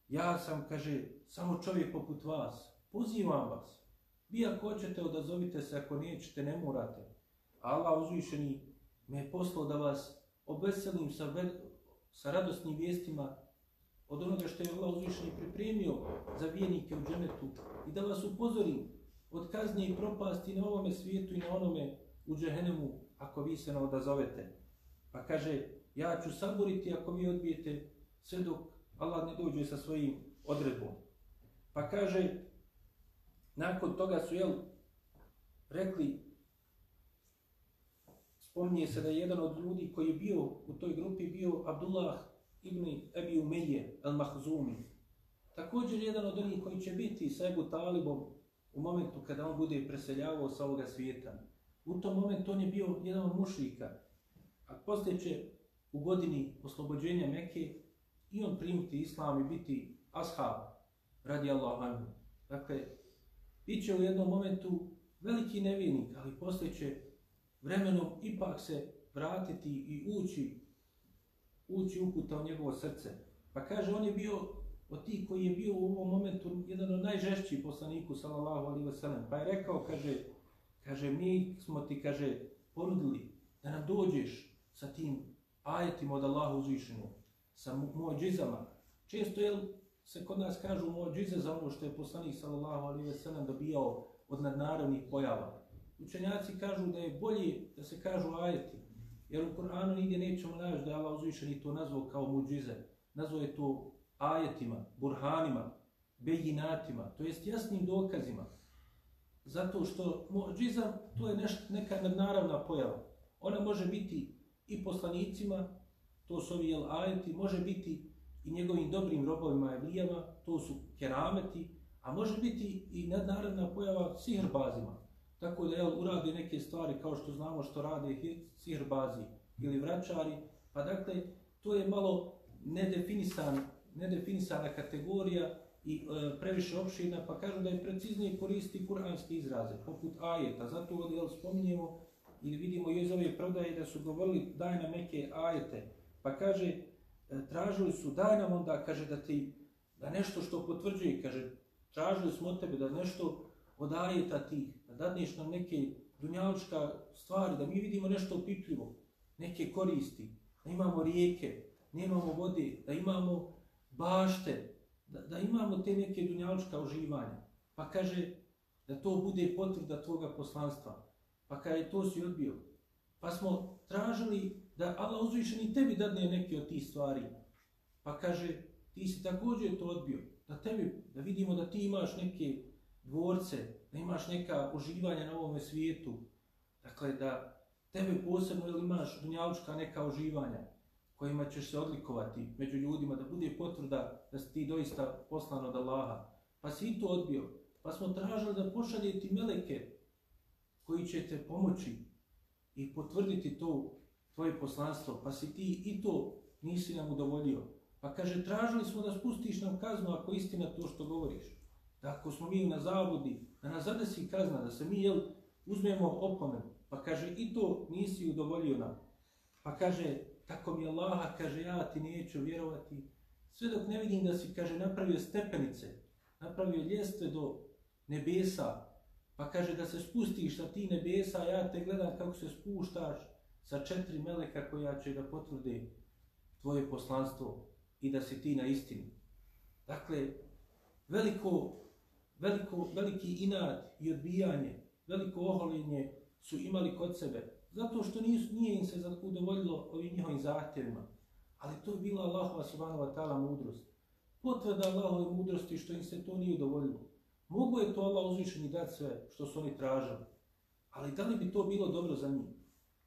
ja sam, kaže, samo čovjek poput vas. Pozivam vas. Vi ako hoćete, odazovite se, ako nećete, ne morate. Allah uzvišeni me je poslao da vas obveselim sa, sa radosnim vijestima od onoga što je Allah uzvišeni pripremio za vijenike u dženetu i da vas upozorim od kaznje i propasti na ovome svijetu i na onome u džehennemu ako vi se ne odazovete. Pa kaže, ja ću saboriti ako vi odbijete sve dok Allah ne dođe sa svojim odredbom. Pa kaže, nakon toga su jel, rekli, spominje se da je jedan od ljudi koji je bio u toj grupi bio Abdullah ibn Ebi Umeje al-Mahzumi. Također jedan od onih koji će biti sa Ebu Talibom u momentu kada on bude preseljavao sa ovoga svijeta. U tom momentu on je bio jedan od mušlika. A poslije će u godini oslobođenja Mekke i on primiti islam i biti ashab radi Allah anhu. Dakle, bit će u jednom momentu veliki nevinik, ali poslije će vremenom ipak se vratiti i ući ući uputa u njegovo srce. Pa kaže, on je bio od tih koji je bio u ovom momentu jedan od najžešćih poslaniku, sallallahu alaihi wa sallam. Pa je rekao, kaže, kaže, mi smo ti, kaže, ponudili da nam dođeš sa tim ajetima od Allaha uzvišenu, sa moj. Često je se kod nas kažu moj za ono što je poslanik, sallallahu alaihi wa sallam, dobijao od nadnaravnih pojava. Učenjaci kažu da je bolje da se kažu ajeti, Jer u Koranu nigdje nećemo naći da je Allah uzvišeni to nazvao kao muđize. Nazvao je to ajetima, burhanima, bejinatima, to jest jasnim dokazima. Zato što muđiza to je neš, neka nadnaravna pojava. Ona može biti i poslanicima, to su ovi jel, ajeti, može biti i njegovim dobrim robovima i to su kerameti, a može biti i nadnaravna pojava sihrbazima. Tako da jel, uradi neke stvari kao što znamo što rade sihrbazi ili vraćari. Pa dakle, to je malo nedefinisan, nedefinisana kategorija i e, previše opšina, pa kažu da je preciznije koristi kuranske izraze, poput ajeta. Zato jel, spominjemo ili vidimo iz ove prodaje da su govorili daj nam neke ajete. Pa kaže, e, tražili su, daj nam onda, kaže da ti, da nešto što potvrđuje, kaže, tražili smo od tebe da nešto od ajeta tih, da dadneš nam neke dunjalička stvari, da mi vidimo nešto opipljivo, neke koristi, da imamo rijeke, nemamo vode, da imamo bašte, da, da imamo te neke dunjaločka uživanja. Pa kaže da to bude potvrda tvoga poslanstva. Pa kaže to si odbio. Pa smo tražili da Allah uzvišeni tebi dadne neke od tih stvari. Pa kaže ti si također to odbio. Da tebi, da vidimo da ti imaš neke dvorce, da imaš neka uživanja na ovome svijetu. Dakle, da tebe posebno ili imaš dunjalučka neka uživanja kojima ćeš se odlikovati među ljudima, da bude potvrda da si ti doista poslan od Allaha. Pa si i to odbio. Pa smo tražili da pošalje ti meleke koji će te pomoći i potvrditi to tvoje poslanstvo. Pa si ti i to nisi nam udovoljio. Pa kaže, tražili smo da spustiš nam kaznu ako istina to što govoriš. Da ako smo mi na zavodi, da nas zadesi kazna, da se mi jel, uzmemo opomen. Pa kaže, i to nisi udovoljio nam. Pa kaže, tako mi Allaha, kaže, ja ti neću vjerovati. Sve dok ne vidim da si, kaže, napravio stepenice, napravio ljestve do nebesa, pa kaže da se spustiš sa ti nebesa, ja te gledam kako se spuštaš sa četiri meleka koja će da potvrde tvoje poslanstvo i da si ti na istini. Dakle, veliko, veliko, veliki inat i odbijanje, veliko oholjenje su imali kod sebe, zato što nisu, nije im se udovoljilo ovim njihovim zahtjevima. Ali to je bila Allahova subhanahu wa ta'ala mudrost. Potvrda Allahove mudrosti što im se to nije udovoljilo. Mogu je to Allah uzvišeni dati sve što su oni tražili. Ali da li bi to bilo dobro za njih?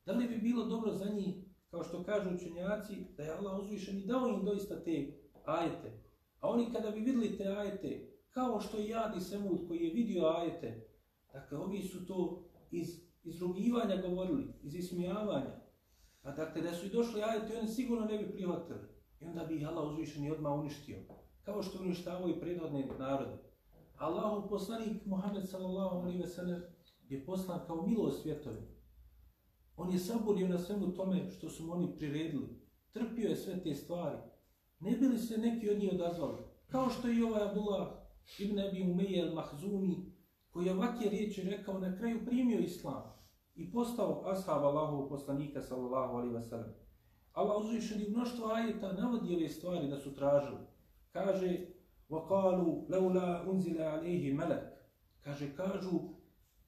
Da li bi bilo dobro za njih, kao što kažu učenjaci, da je Allah uzvišeni dao im doista te ajete? A oni kada bi vidjeli te ajete, kao što i Jadi Semud koji je vidio ajete, dakle, ovi su to iz izrugivanja govorili, iz ismijavanja. A dakle, da su i došli ajeti, oni sigurno ne bi prihvatili. I onda bi Allah uzvišeni odmah uništio. Kao što uništavao i prirodne narode. Allahu poslanik Muhammed sallallahu alaihi ve sellem je poslan kao milost svjetovi. On je saburio na svemu tome što su oni priredili. Trpio je sve te stvari. Ne bili se neki od njih odazvali. Kao što je i ovaj Abdullah ibn Abi Umeje al-Mahzumi, koji je ovakve riječi rekao, na kraju primio islam i postao ashab Allahov poslanika sallallahu alaihi wa sallam. Allah uzvišen i mnoštvo ajeta navodi ove stvari da su tražili. Kaže, وَقَالُوا لَوْلَا أُنزِلَ عَلَيْهِ مَلَكْ Kaže, kažu,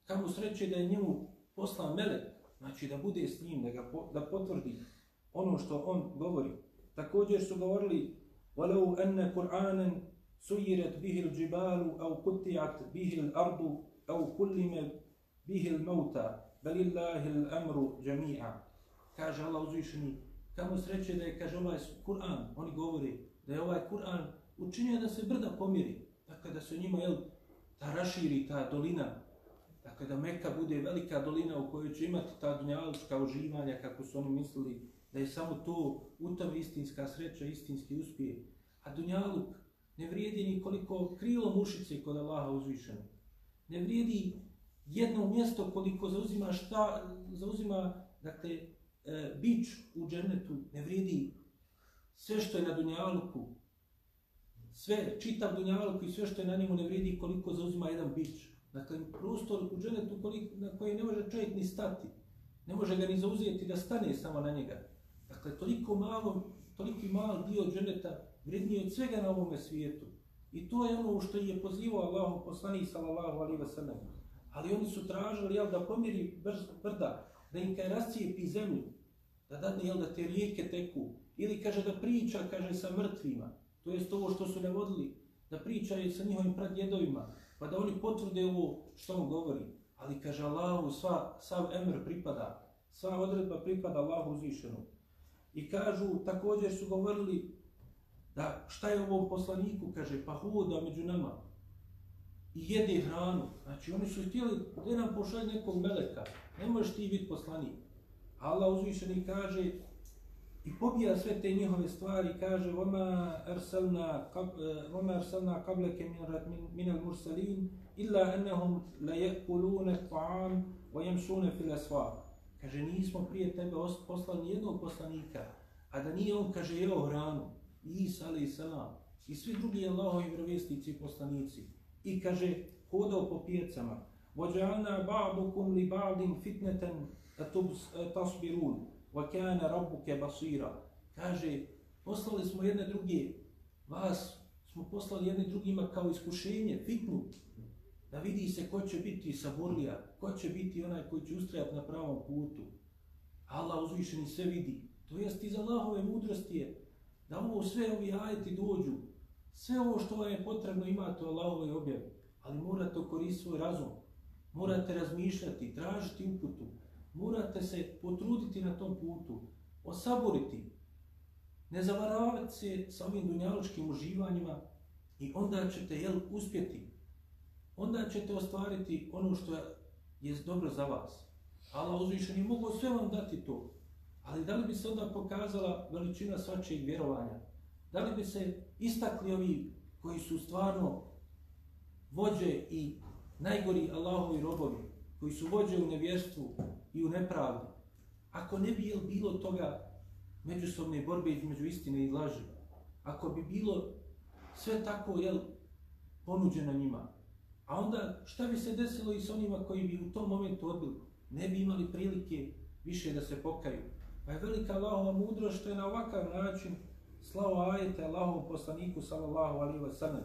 kamo sreće da je njemu poslan melek, znači da bude s njim, da, ga po, da potvrdi ono što on govori. Također su govorili, وَلَوْ أَنَّ قُرْآنًا سُيِّرَتْ بِهِ الْجِبَالُ أَوْ قُتِّعَتْ بِهِ الْأَرْضُ أَوْ كُلِّمَ بِهِ الْمَوْتَى Belillahi l-amru džami'a. Kaže Allah uzvišeni, kamo sreće da je, kaže ovaj Kur'an, oni govori da je ovaj Kur'an učinio da se brda pomiri. Dakle, da se njima, jel, ta raširi, ta dolina, dakle, da Meka bude velika dolina u kojoj će imati ta dunjalučka uživanja, kako su oni mislili, da je samo to u tom istinska sreća, istinski uspije. A dunjaluk ne vrijedi ni koliko krilo mušice kod Allaha uzvišeno. Ne vrijedi jedno mjesto koliko zauzima šta, zauzima, dakle, e, bić u džennetu ne vrijedi sve što je na Dunjaluku, sve, čitav Dunjaluk i sve što je na njemu ne vrijedi koliko zauzima jedan bić. Dakle, prostor u džennetu koliko, na koji ne može čovjek ni stati, ne može ga ni zauzeti da stane samo na njega. Dakle, toliko malo, toliko malo dio dženeta vrednije od svega na ovome svijetu. I to je ono što je pozivao Allahom poslanih sallallahu alaihi wa sallam. Ali oni su tražili jel, da pomiri brz, brda, da im kaj rascijepi zemlju, da dadne jel, da te rijeke teku. Ili kaže da priča kaže sa mrtvima, to jest ovo što su navodili, da da pričaju sa njihovim pradjedovima, pa da oni potvrde ovo što on govori. Ali kaže Allahu, sva, sav emr pripada, sva odredba pripada Allahu uzvišenu. I kažu, također su govorili da šta je ovom poslaniku, kaže, pa hoda među nama, i jede hranu. Znači oni su htjeli da nam pošalje nekog meleka. Ne možeš ti biti poslanik. Allah uzvišeni kaže i pobija sve te njihove stvari. Kaže Vama arsalna, kab, vama arsalna kableke min, min al mursalin illa annahum la jekulune ta'am wa yamshuna fil aswaq. Kaže nismo prije tebe poslali jednog poslanika. A da nije on kaže jeo hranu. Isa alejhi salam. I svi drugi Allahovi vjerovjesnici i poslanici i kaže hodao po pijacama Vođalna ba'dukum li ba'din fitneten tasbirun. Wa kana rabbuke basira. Kaže, Poslali smo jedne druge, vas smo poslali jedne drugima kao iskušenje, fitnu, da vidi se ko će biti saborlija, ko će biti onaj koji će ustrajati na pravom putu. Allah uzvišeni sve vidi. To jest iz Allahove mudrosti je da ovo sve ovi ajeti dođu. Sve ovo što vam je potrebno imate u Allahove objave. Ali morate koristiti svoj razum. Morate razmišljati, tražiti uputu. Morate se potruditi na tom putu. Osaboriti. Ne zavaravati se sa ovim dunjaločkim uživanjima i onda ćete jel, uspjeti. Onda ćete ostvariti ono što je dobro za vas. Allah uzvišen je mogao sve vam dati to. Ali da li bi se onda pokazala veličina svačeg vjerovanja? Da li bi se istakli ovi koji su stvarno vođe i najgori Allahovi robovi, koji su vođe u nevjerstvu i u nepravdi? Ako ne bi bilo toga međusobne borbe između istine i laži, ako bi bilo sve tako jel, ponuđeno njima, a onda šta bi se desilo i s onima koji bi u tom momentu odbili? Ne bi imali prilike više da se pokaju. Pa je velika Allahova mudrost što je na ovakav način slao ajete Allahovom poslaniku sallallahu alaihi wa sallam.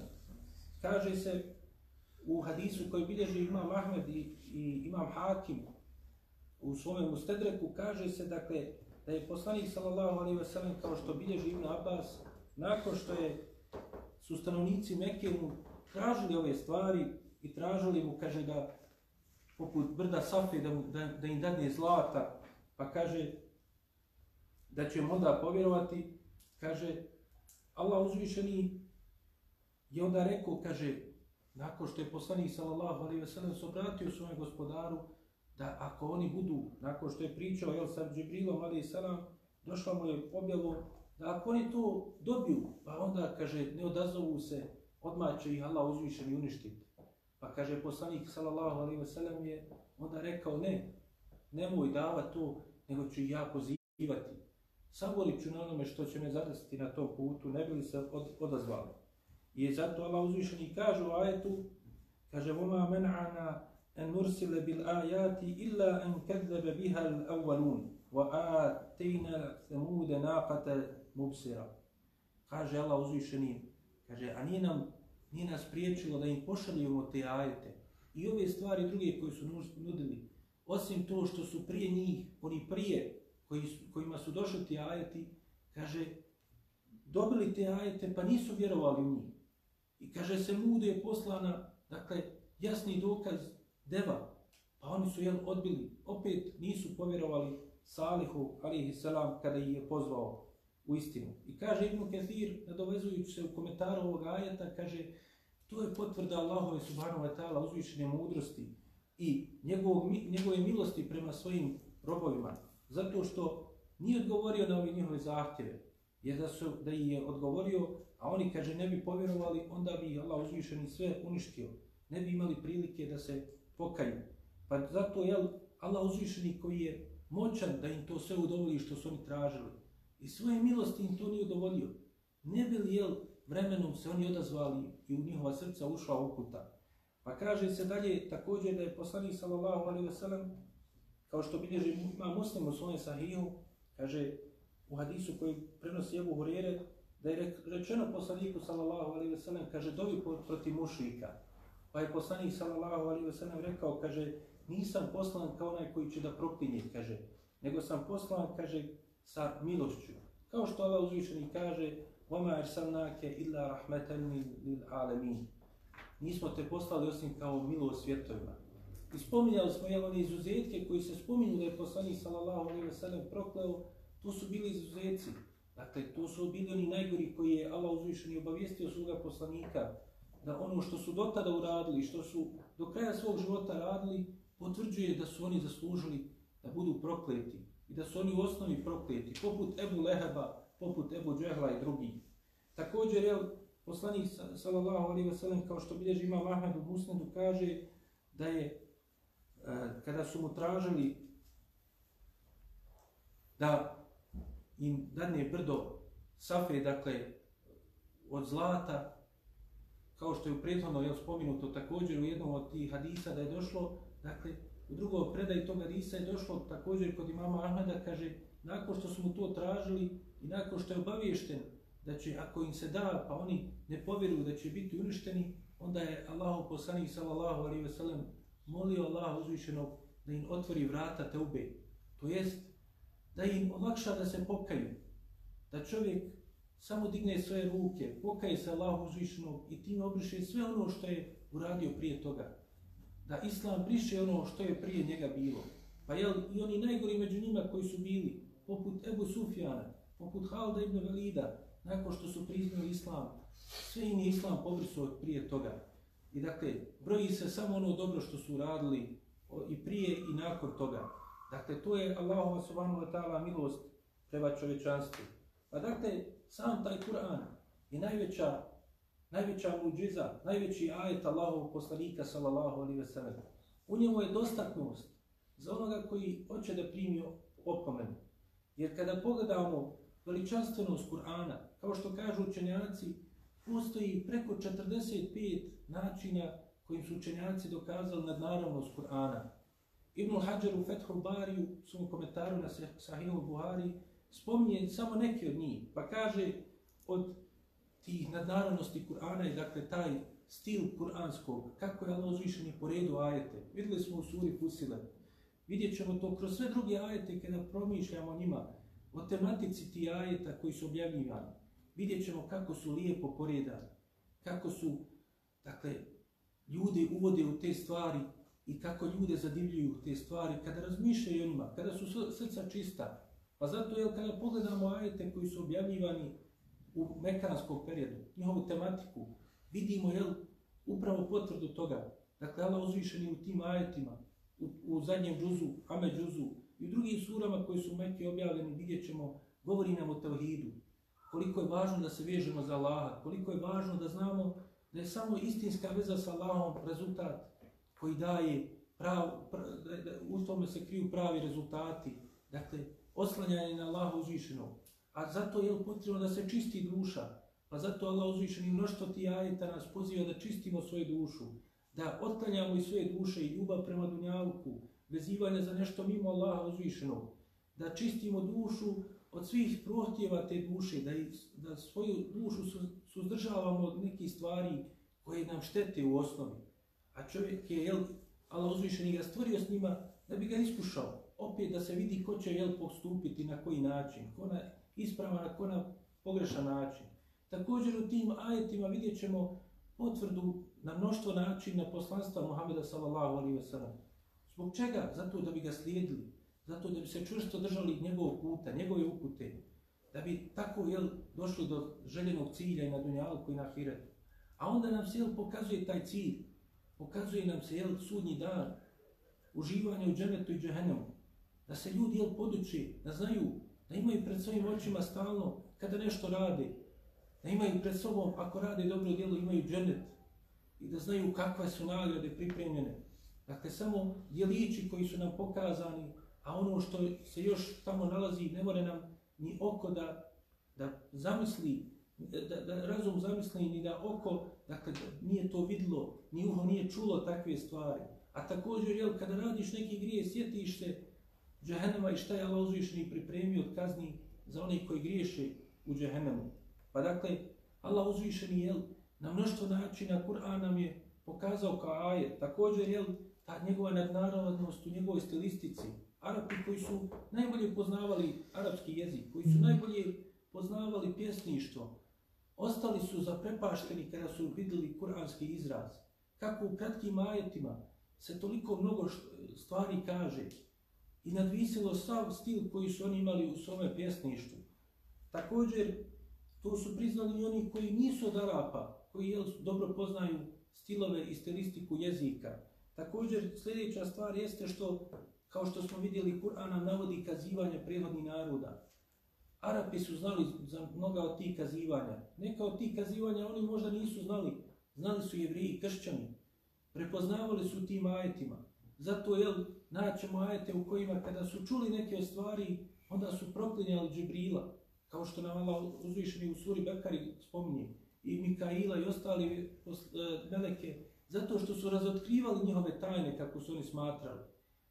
Kaže se u hadisu koji bilježi imam Ahmed i, i imam Hakim u svome mustedreku, kaže se dakle da je poslanik sallallahu alaihi wa sallam kao što bilježi Ibn Abbas nakon što je su stanovnici Mekke mu tražili ove stvari i tražili mu, kaže da poput brda Safi da, da, da im dadne zlata, pa kaže da će mu onda povjerovati, kaže, Allah uzvišeni je onda rekao, kaže, nakon što je poslanik sallallahu alaihi ve sellem se obratio svojem gospodaru, da ako oni budu, nakon što je pričao, jel, sa Džibrilom alaihi sallam, došla mu je objavo, da ako oni to dobiju, pa onda, kaže, ne odazovu se, odmah će ih Allah uzvišeni uništiti. Pa kaže poslanik sallallahu alaihi ve sellem je onda rekao ne, nemoj davati to, nego ću ja pozivati saborit ću na onome što će me zadesiti na tom putu, ne bi li se od, odazvali. I zato Allah uzvišeni kaže u ajetu, kaže, وَمَا مَنْعَنَا أَنْ نُرْسِلَ بِالْآيَاتِ إِلَّا أَنْ كَذَّبَ بِهَا الْأَوَّلُونَ وَآتَيْنَا ثَمُودَ نَاقَةَ مُبْسِرًا Kaže Allah uzvišeni, kaže, a nije nam nije nas priječilo da im pošaljujemo te ajete i ove stvari druge koje su nudili, osim to što su prije njih, oni prije, koji su, kojima su došli ti ajeti, kaže, dobili te ajete pa nisu vjerovali u njih. I kaže se mude je poslana, dakle, jasni dokaz deva, pa oni su jel, odbili, opet nisu povjerovali Salihu, alihi salam, kada ih je pozvao u istinu. I kaže Ibn Kathir, nadovezujući se u komentaru ovog ajeta, kaže, to je potvrda Allahove subhanahu wa ta'ala uzvišene mudrosti i njegovog, njegove milosti prema svojim robovima, zato što nije odgovorio na ove njihove zahtjeve, jer da, su, da ih je odgovorio, a oni, kaže, ne bi povjerovali, onda bi Allah uzvišeni sve uništio. Ne bi imali prilike da se pokaju. Pa zato, je Allah uzvišeni koji je moćan da im to sve udovolji što su oni tražili. I svoje milosti im to nije udovolio. Ne bi li, jel, vremenom se oni odazvali i u njihova srca ušla uputa. Pa kaže se dalje također da je poslanik sallallahu alaihi ve sellem kao što bilježi ima muslim u svojem sahihu, kaže u hadisu koji prenosi Ebu Hurere, da je rečeno poslaniku sallallahu alaihi ve sellem, kaže dovi protiv mušlika. Pa je poslanik sallallahu alaihi ve sellem rekao, kaže, nisam poslan kao onaj koji će da proklinje, kaže, nego sam poslan, kaže, sa milošću. Kao što Allah uzvišeni kaže, وَمَا اَرْسَلْنَاكَ إِلَّا رَحْمَةً لِلْعَالَمِينَ Nismo te poslali osim kao milost svjetovima. I spominjali smo jel, one izuzetke koji se spominju da je poslanik sallallahu alaihi ve sellem prokleo, to su bili izuzetci. Dakle, to su bili oni najgori koji je Allah uzvišen i obavijestio svoga poslanika da ono što su do tada uradili, što su do kraja svog života radili, potvrđuje da su oni zaslužili da budu prokleti i da su oni u osnovi prokleti, poput Ebu Leheba, poput Ebu Džehla i drugih. Također, jel, poslanik sallallahu alaihi ve sellem, kao što bilježi ima Ahmed u Musnedu, kaže da je, E, kada su mu tražili da im dadne brdo safe, dakle, od zlata, kao što je u prethodno je spominuto također u jednom od tih hadisa da je došlo, dakle, u drugom predaj tog hadisa je došlo također kod imama Ahmeda, kaže, nakon što su mu to tražili i nakon što je obaviješten da će, ako im se da, pa oni ne povjeruju da će biti uništeni, onda je Allahu poslanik sallallahu alaihi ve sellem molio Allah uzvišenog da im otvori vrata te ube. To jest da im olakša da se pokaju. Da čovjek samo digne svoje ruke, pokaje se Allah uzvišenog i tim obriše sve ono što je uradio prije toga. Da Islam briše ono što je prije njega bilo. Pa jel, i oni najgori među njima koji su bili, poput Ebu Sufjana, poput Halda ibn Velida, nakon što su priznali Islam, sve im je Islam pobrisao prije toga. I dakle, broji se samo ono dobro što su radili i prije i nakon toga. Dakle, to je Allahova subhanahu wa ta'ala milost prema čovječanstvu. Pa dakle, sam taj Kur'an je najveća, najveća muđiza, najveći ajet Allahovog poslanika sallallahu alaihi ve sellem. U njemu je dostatnost za onoga koji hoće da primi opomenu. Jer kada pogledamo veličanstvenost Kur'ana, kao što kažu učenjaci, postoji preko 45 načina kojim su učenjaci dokazali nadnaravnost Kur'ana. Ibn Hajar u Fethul Bariju, u svom komentaru na Sahihu Buhari, spominje samo neke od njih, pa kaže od tih nadnaravnosti Kur'ana je dakle taj stil kur'anskog, kako je Allah uzvišen po redu ajete. Vidjeli smo u suri Fusile. Vidjet ćemo to kroz sve druge ajete kada promišljamo njima o tematici ti ajeta koji su objavljivani. Vidjet ćemo kako su lijepo poredani, kako su, dakle, ljudi uvode u te stvari i kako ljude zadivljuju te stvari kada razmišljaju o njima, kada su srca čista. Pa zato je kada pogledamo ajete koji su objavljivani u mekanskom periodu, njihovu tematiku, vidimo jel, upravo potvrdu toga. Dakle, Allah uzvišeni u tim ajetima, u, u zadnjem džuzu, Ame džuzu i u drugim surama koji su u Mekke objavljeni, vidjet ćemo, govori nam o tevhidu. Koliko je važno da se vežemo za Allaha, koliko je važno da znamo da je samo istinska veza sa Allahom rezultat koji daje prav, pra, da, da, u tome se kriju pravi rezultati. Dakle, oslanjanje na Allaha uzvišenog. A zato je potrebno da se čisti duša. Pa zato Allah uzvišeni mnoštvo ti ajeta nas poziva da čistimo svoju dušu. Da otklanjamo i svoje duše i ljubav prema dunjavku. Vezivanje za nešto mimo Allaha uzvišenog. Da čistimo dušu od svih prohtjeva te duše. Da, da svoju dušu suzdržavamo od nekih stvari koje nam štete u osnovi. A čovjek je, jel, Allah uzvišeni ga stvorio s njima da bi ga iskušao. Opet da se vidi ko će jel, postupiti na koji način. Ko na ispravan, na ko na pogrešan način. Također u tim ajetima vidjet ćemo potvrdu na mnoštvo načina poslanstva Muhammeda sallallahu alaihi wa sallam. Zbog čega? Zato da bi ga slijedili. Zato da bi se čvrsto držali njegovog puta, njegove upute. Da bi tako jel, došli do željenog cilja i na dunjalku i na hiretu. A onda nam se jel, pokazuje taj cilj. Pokazuje nam se jel, sudnji dan. Uživanje u dženetu i džehennemu. Da se ljudi jel, poduči, da znaju da imaju pred svojim očima stalno kada nešto rade, da imaju pred sobom, ako rade dobro djelo, imaju dženet i da znaju kakve su nagrade pripremljene. Dakle, samo djelići koji su nam pokazani, a ono što se još tamo nalazi, ne more nam ni oko da, da zamisli, da, da razum zamisli, ni da oko, dakle, nije to vidlo, ni uho nije čulo takve stvari. A također, jel, kada radiš neki grije, sjetiš se, džehennema i šta je Allah uzvišeni pripremio od kazni za one koji griješe u džehennemu. Pa dakle, Allah uzvišeni je na mnoštvo načina Kur'an nam je pokazao kao ajet. Također je ta njegova nadnarodnost u njegovoj stilistici. Arapi koji su najbolje poznavali arapski jezik, koji su mhm. najbolje poznavali pjesništvo, ostali su zaprepašteni kada su videli kuranski izraz. Kako u kratkim ajetima se toliko mnogo stvari kaže, i nadvisilo sav stil koji su oni imali u svome pjesništvu. Također, to su priznali i oni koji nisu od Arapa, koji jel, dobro poznaju stilove i stilistiku jezika. Također, sljedeća stvar jeste što, kao što smo vidjeli, Kur'an navodi kazivanja prirodnih naroda. Arapi su znali za mnoga od tih kazivanja. Neka od tih kazivanja oni možda nisu znali. Znali su jevriji, kršćani. Prepoznavali su tim ajetima. Zato, jel, naćemo ajete u kojima kada su čuli neke od stvari, onda su proklinjali Džibrila, kao što nam Allah uzvišeni u suri Bekari spominje, i Mikaila i ostali e, meleke, zato što su razotkrivali njihove tajne kako su oni smatrali.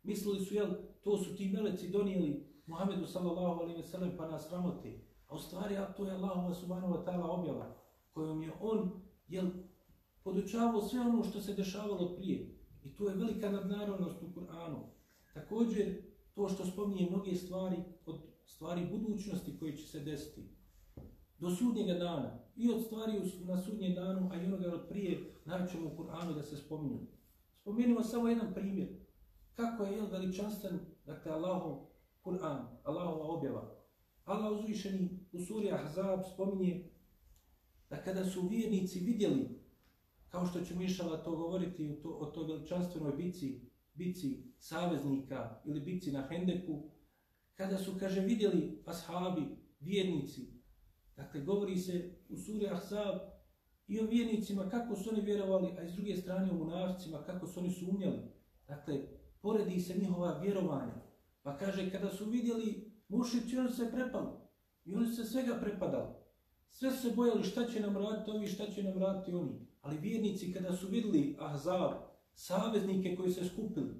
Mislili su, jel, to su ti meleci donijeli Muhammedu sallallahu alaihi ve sellem pa nas ramoti. A u stvari, a to je Allahova subhanahu wa ta'ala objava kojom je on jel, podučavao sve ono što se dešavalo prije. I to je velika nadnarodnost u Kur'anu. Također, to što spominje mnoge stvari od stvari budućnosti koje će se desiti do sudnjega dana i od stvari na sudnjem danu, a i onoga od prije, naćemo u Kur'anu da se spominju. Spomenimo samo jedan primjer. Kako je veličanstven, dakle, Allahov Kur'an, Allahova objava. Allah uzvišeni u suri Ahzab spominje da kada su vjernici vidjeli, kao što će Mišala to govoriti to, o toj veličanstvenoj bici, bici saveznika ili bici na Hendeku, kada su, kaže, vidjeli ashabi, vjernici, dakle, govori se u suri Ahzab i o vjernicima, kako su oni vjerovali, a iz druge strane o munavcima kako su oni sumnjali. Dakle, poredi se njihova vjerovanja. Pa kaže, kada su vidjeli mušići, oni se prepali. I oni se svega prepadali. Sve se bojali šta će nam raditi ovi, šta će nam raditi oni. Ali vjernici, kada su vidjeli Ahzab, saveznike koji se skupili,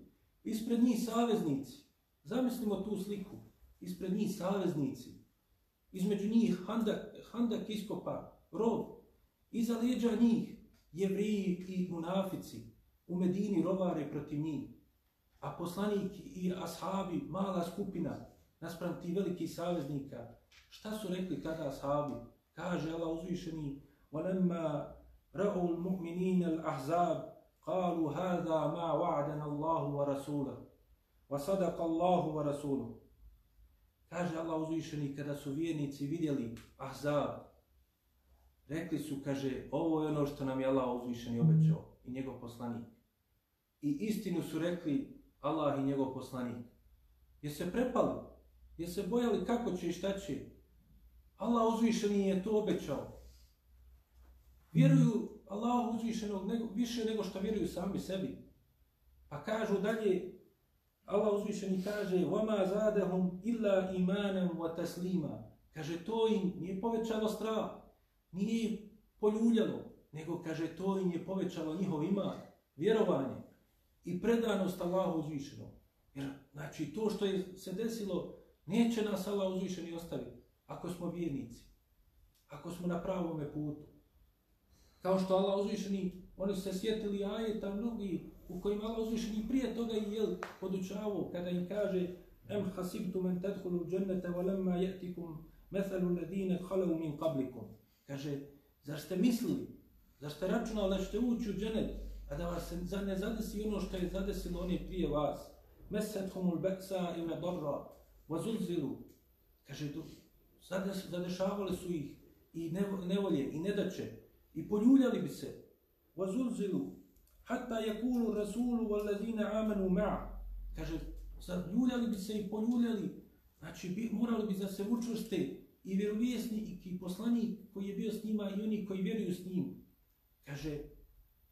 ispred njih saveznici, zamislimo tu sliku, ispred njih saveznici, između njih handak, handak iskopa, rov, iza leđa njih jevriji i munafici, u Medini rovare protiv njih, a poslanik i ashabi, mala skupina, naspram ti veliki saveznika, šta su rekli tada ashabi? Kaže Allah uzvišeni, وَلَمَّا رَعُوا الْمُؤْمِنِينَ الْأَحْزَابِ قَالُوا هَذَا مَا وَعْدَنَ اللَّهُ وَرَسُولَهُ وَصَدَقَ اللَّهُ وَرَسُولُهُ Kaže Allah uzvišeni, kada su vjernici vidjeli Ahzab, rekli su, kaže, ovo je ono što nam je Allah uzvišeni obećao i njegov poslanik. I istinu su rekli Allah i njegov poslanik. Je se prepali, je se bojali kako će i šta će. Allah uzvišeni je to obećao. Vjeruju Allah uzvišenog nego, više nego što vjeruju sami sebi. Pa kažu dalje, Allah uzvišeni kaže وَمَا زَادَهُمْ إِلَّا إِمَانًا وَتَسْلِيمًا Kaže, to im nije povećalo strah, nije poljuljalo, nego kaže, to im je povećalo njihov iman, vjerovanje i predanost Allahu uzvišenom. Jer, znači, to što je se desilo, neće nas Allah uzvišeni ostaviti ako smo vjernici, ako smo na pravome putu. Kao što Allah uzvišeni, oni se sjetili ajeta mnogi u kojima Allah uzvišeni prije toga i jel podučavao kada im kaže Em hasibtu men tadhulu džennete walamma yatikum jetikum methalu ledine halau min qablikum. Kaže, zar ste mislili, zar ste računali da ćete ući u džennet, a da vas ne zadesi ono što je zadesilo oni prije vas. Mesethumul beksa i me Kaže, vazulzilu. Kaže, zadešavali su ih i nevolje i nedače i poljuljali bi se. Vazulzilu, hatta yakulu rasulu wal ladina amanu ma'a kaže zaljuljali bi se i poljuljali znači bi, morali bi da se učvrste i vjerovjesnik i poslanik koji je bio s njima i oni koji vjeruju s njim kaže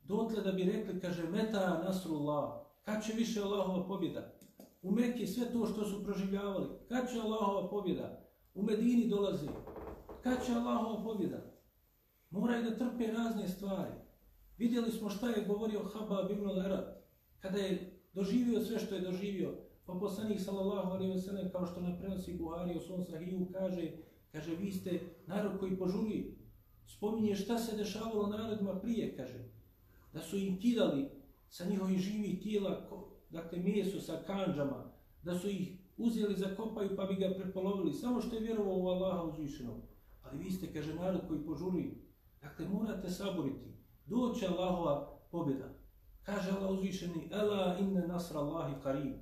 dotle da bi rekli kaže meta nasrullah kad će više Allahova pobjeda u Mekke sve to što su proživljavali kad će Allahova pobjeda u Medini dolazi, kad će Allahova pobjeda moraju da trpe razne stvari Vidjeli smo šta je govorio Habab ibn al-Arad kada je doživio sve što je doživio. Pa poslanik sallallahu alejhi ve sellem kao što nam prenosi Buhari u svom sahiju kaže kaže vi ste narod koji požuri. Spominje šta se dešavalo narodima prije, kaže. Da su im kidali sa njihovih živih tijela, dakle meso sa kanđama, da su ih uzeli za kopaju pa bi ga prepolovili, samo što je vjerovao u Allaha uzvišenog. Ali vi ste, kaže, narod koji požuri. Dakle, morate saboriti doće Allahova pobjeda. Kaže Allah uzvišeni, Ela inne nasra Allahi karim.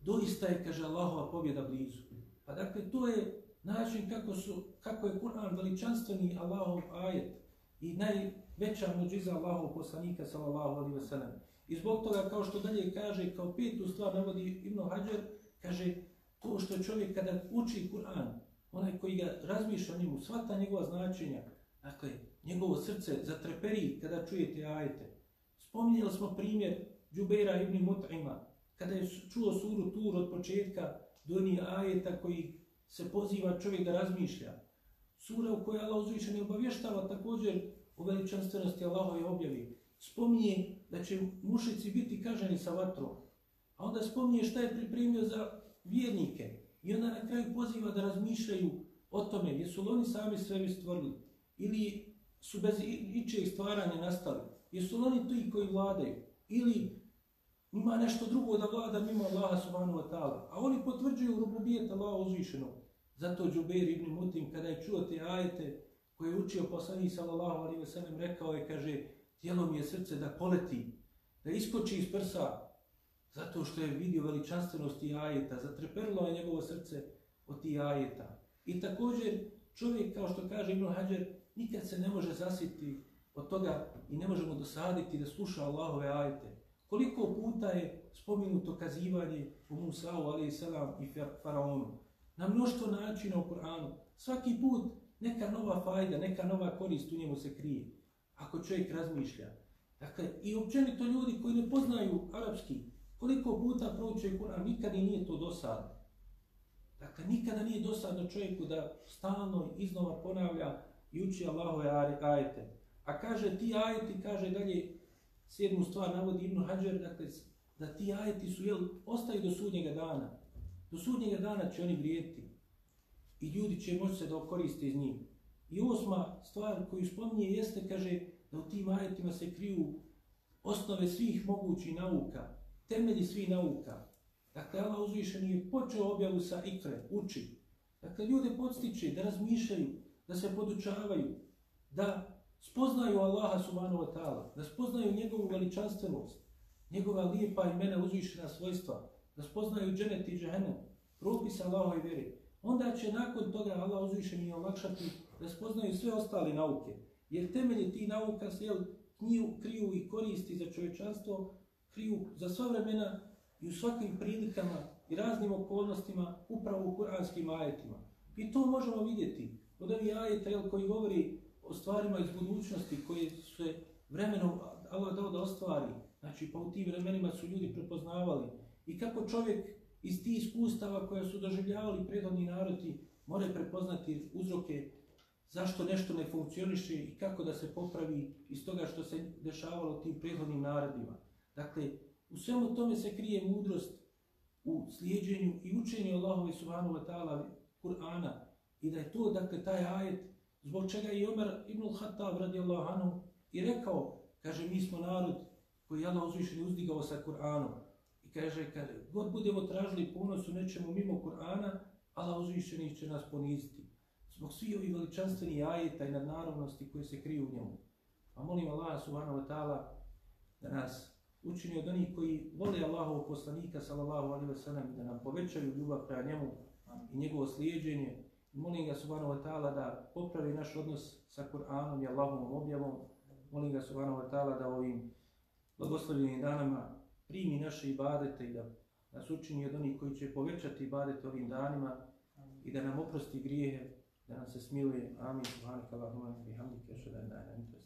Doista je, kaže Allahova pobjeda blizu. Pa dakle, to je način kako, su, kako je Kur'an veličanstveni Allahov ajet i naj, veća muđiza Allahov poslanika, sallallahu alaihi wa sallam. I zbog toga, kao što dalje kaže, kao petu stvar navodi Ibn Hajar, kaže, to što čovjek kada uči Kur'an, onaj koji ga razmišlja o njemu, svata njegova značenja, dakle, njegovo srce zatreperi kada čujete ajete. Spominjali smo primjer Džubeira ibn Mut'ima, kada je čuo suru Tur od početka do njih ajeta koji se poziva čovjek da razmišlja. Sura u kojoj Allah uzvišen ne obavještava također u veličanstvenosti Allahove objavi. Spominje da će mušici biti kaženi sa vatrom. A onda spominje šta je pripremio za vjernike. I onda na kraju poziva da razmišljaju o tome, jesu li oni sami sebi stvorili ili su bez ičeg stvaranja nastali, jesu li oni ti koji vladaju ili ima nešto drugo da vlada mimo Allaha subhanahu wa ta'ala. A oni potvrđuju rububijet Allaha uzvišenog. Zato Džubeir ibn Mutim, kada je čuo te ajete koje je učio poslanik sallallahu alaihi wasallam rekao je, kaže, tijelo mi je srce da poleti, da iskoči iz prsa, zato što je vidio veličanstvenost tih ajeta, zatreperilo je njegovo srce od tih ajeta. I također, čovjek, kao što kaže Ibn Hajar, nikad se ne može zasiti od toga i ne možemo dosaditi da sluša Allahove ajete. Koliko puta je spominuto kazivanje u Musa'u, ali i salam, i Faraonu. Na mnoštvo načina u Kur'anu. Svaki put neka nova fajda, neka nova korist u njemu se krije. Ako čovjek razmišlja. Dakle, i općenito ljudi koji ne poznaju arapski, koliko puta prouče Kur'an, nikad i nije to dosadno. Dakle, nikada nije dosadno čovjeku da stalno iznova ponavlja i uči Allahove ajete. A kaže, ti ajeti, kaže dalje, sedmu stvar navodi Ibn Hajar, dakle, da ti ajeti su, jel, ostaju do sudnjega dana. Do sudnjega dana će oni vrijediti. I ljudi će moći se da okoriste iz njih. I osma stvar koju spominje jeste, kaže, da u tim ajetima se kriju osnove svih mogućih nauka, temelji svih nauka. Dakle, Allah uzvišen je počeo objavu sa ikre, uči. Dakle, ljude podstiče da razmišljaju, da se podučavaju, da spoznaju Allaha subhanahu wa ta'ala, da spoznaju njegovu veličanstvenost, njegova lijepa imena uzvišena svojstva, da spoznaju dženet i džahenem, propisa Allahove vjere. Onda će nakon toga Allah uzvišen i olakšati da spoznaju sve ostale nauke. Jer temelji ti nauka se jel, kniju, kriju i koristi za čovječanstvo, kriju za sva vremena i u svakim prilikama i raznim okolnostima upravo u kuranskim ajetima. I to možemo vidjeti od ovih ajeta jel, koji govori o stvarima iz budućnosti koje se vremenom Allah dao da ostvari. Znači, pa u tim vremenima su ljudi prepoznavali. I kako čovjek iz tih iskustava koje su doživljavali prethodni narodi moraju prepoznati uzroke zašto nešto ne funkcioniše i kako da se popravi iz toga što se dešavalo tim prethodnim narodima. Dakle, u svemu tome se krije mudrost u slijedženju i učenju Allahove subhanahu wa ta'ala Kur'ana i da je to, dakle, taj ajet zbog čega je Omer ibn al-Hattab radijallahu anhu i rekao, kaže, mi smo narod koji je Allah uzvišen uzdigao sa Kur'anom. Kaže, kad god budemo tražili ponos u nečemu mimo Kur'ana, Allah uzvišeni će nas poniziti. Zbog svih ovih veličanstveni ajeta i nadnarodnosti koje se kriju u njemu. A molim Allah subhanahu wa ta'ala da nas učini od onih koji vole Allahovog poslanika sallallahu alaihi wa sallam da nam povećaju ljubav prema njemu i njegovo slijedženje Molim ga subhanahu wa ta'ala da popravi naš odnos sa Kur'anom i Allahovom objavom. Molim ga subhanahu wa ta'ala da ovim blagoslovljenim danama primi naše ibadete i da nas učini od onih koji će povećati ibadete ovim danima i da nam oprosti grijehe, da nam se smiluje. Amin. Subhanahu Allahumma ta'ala. Bihamdike. Šedaj. Najna. Najna.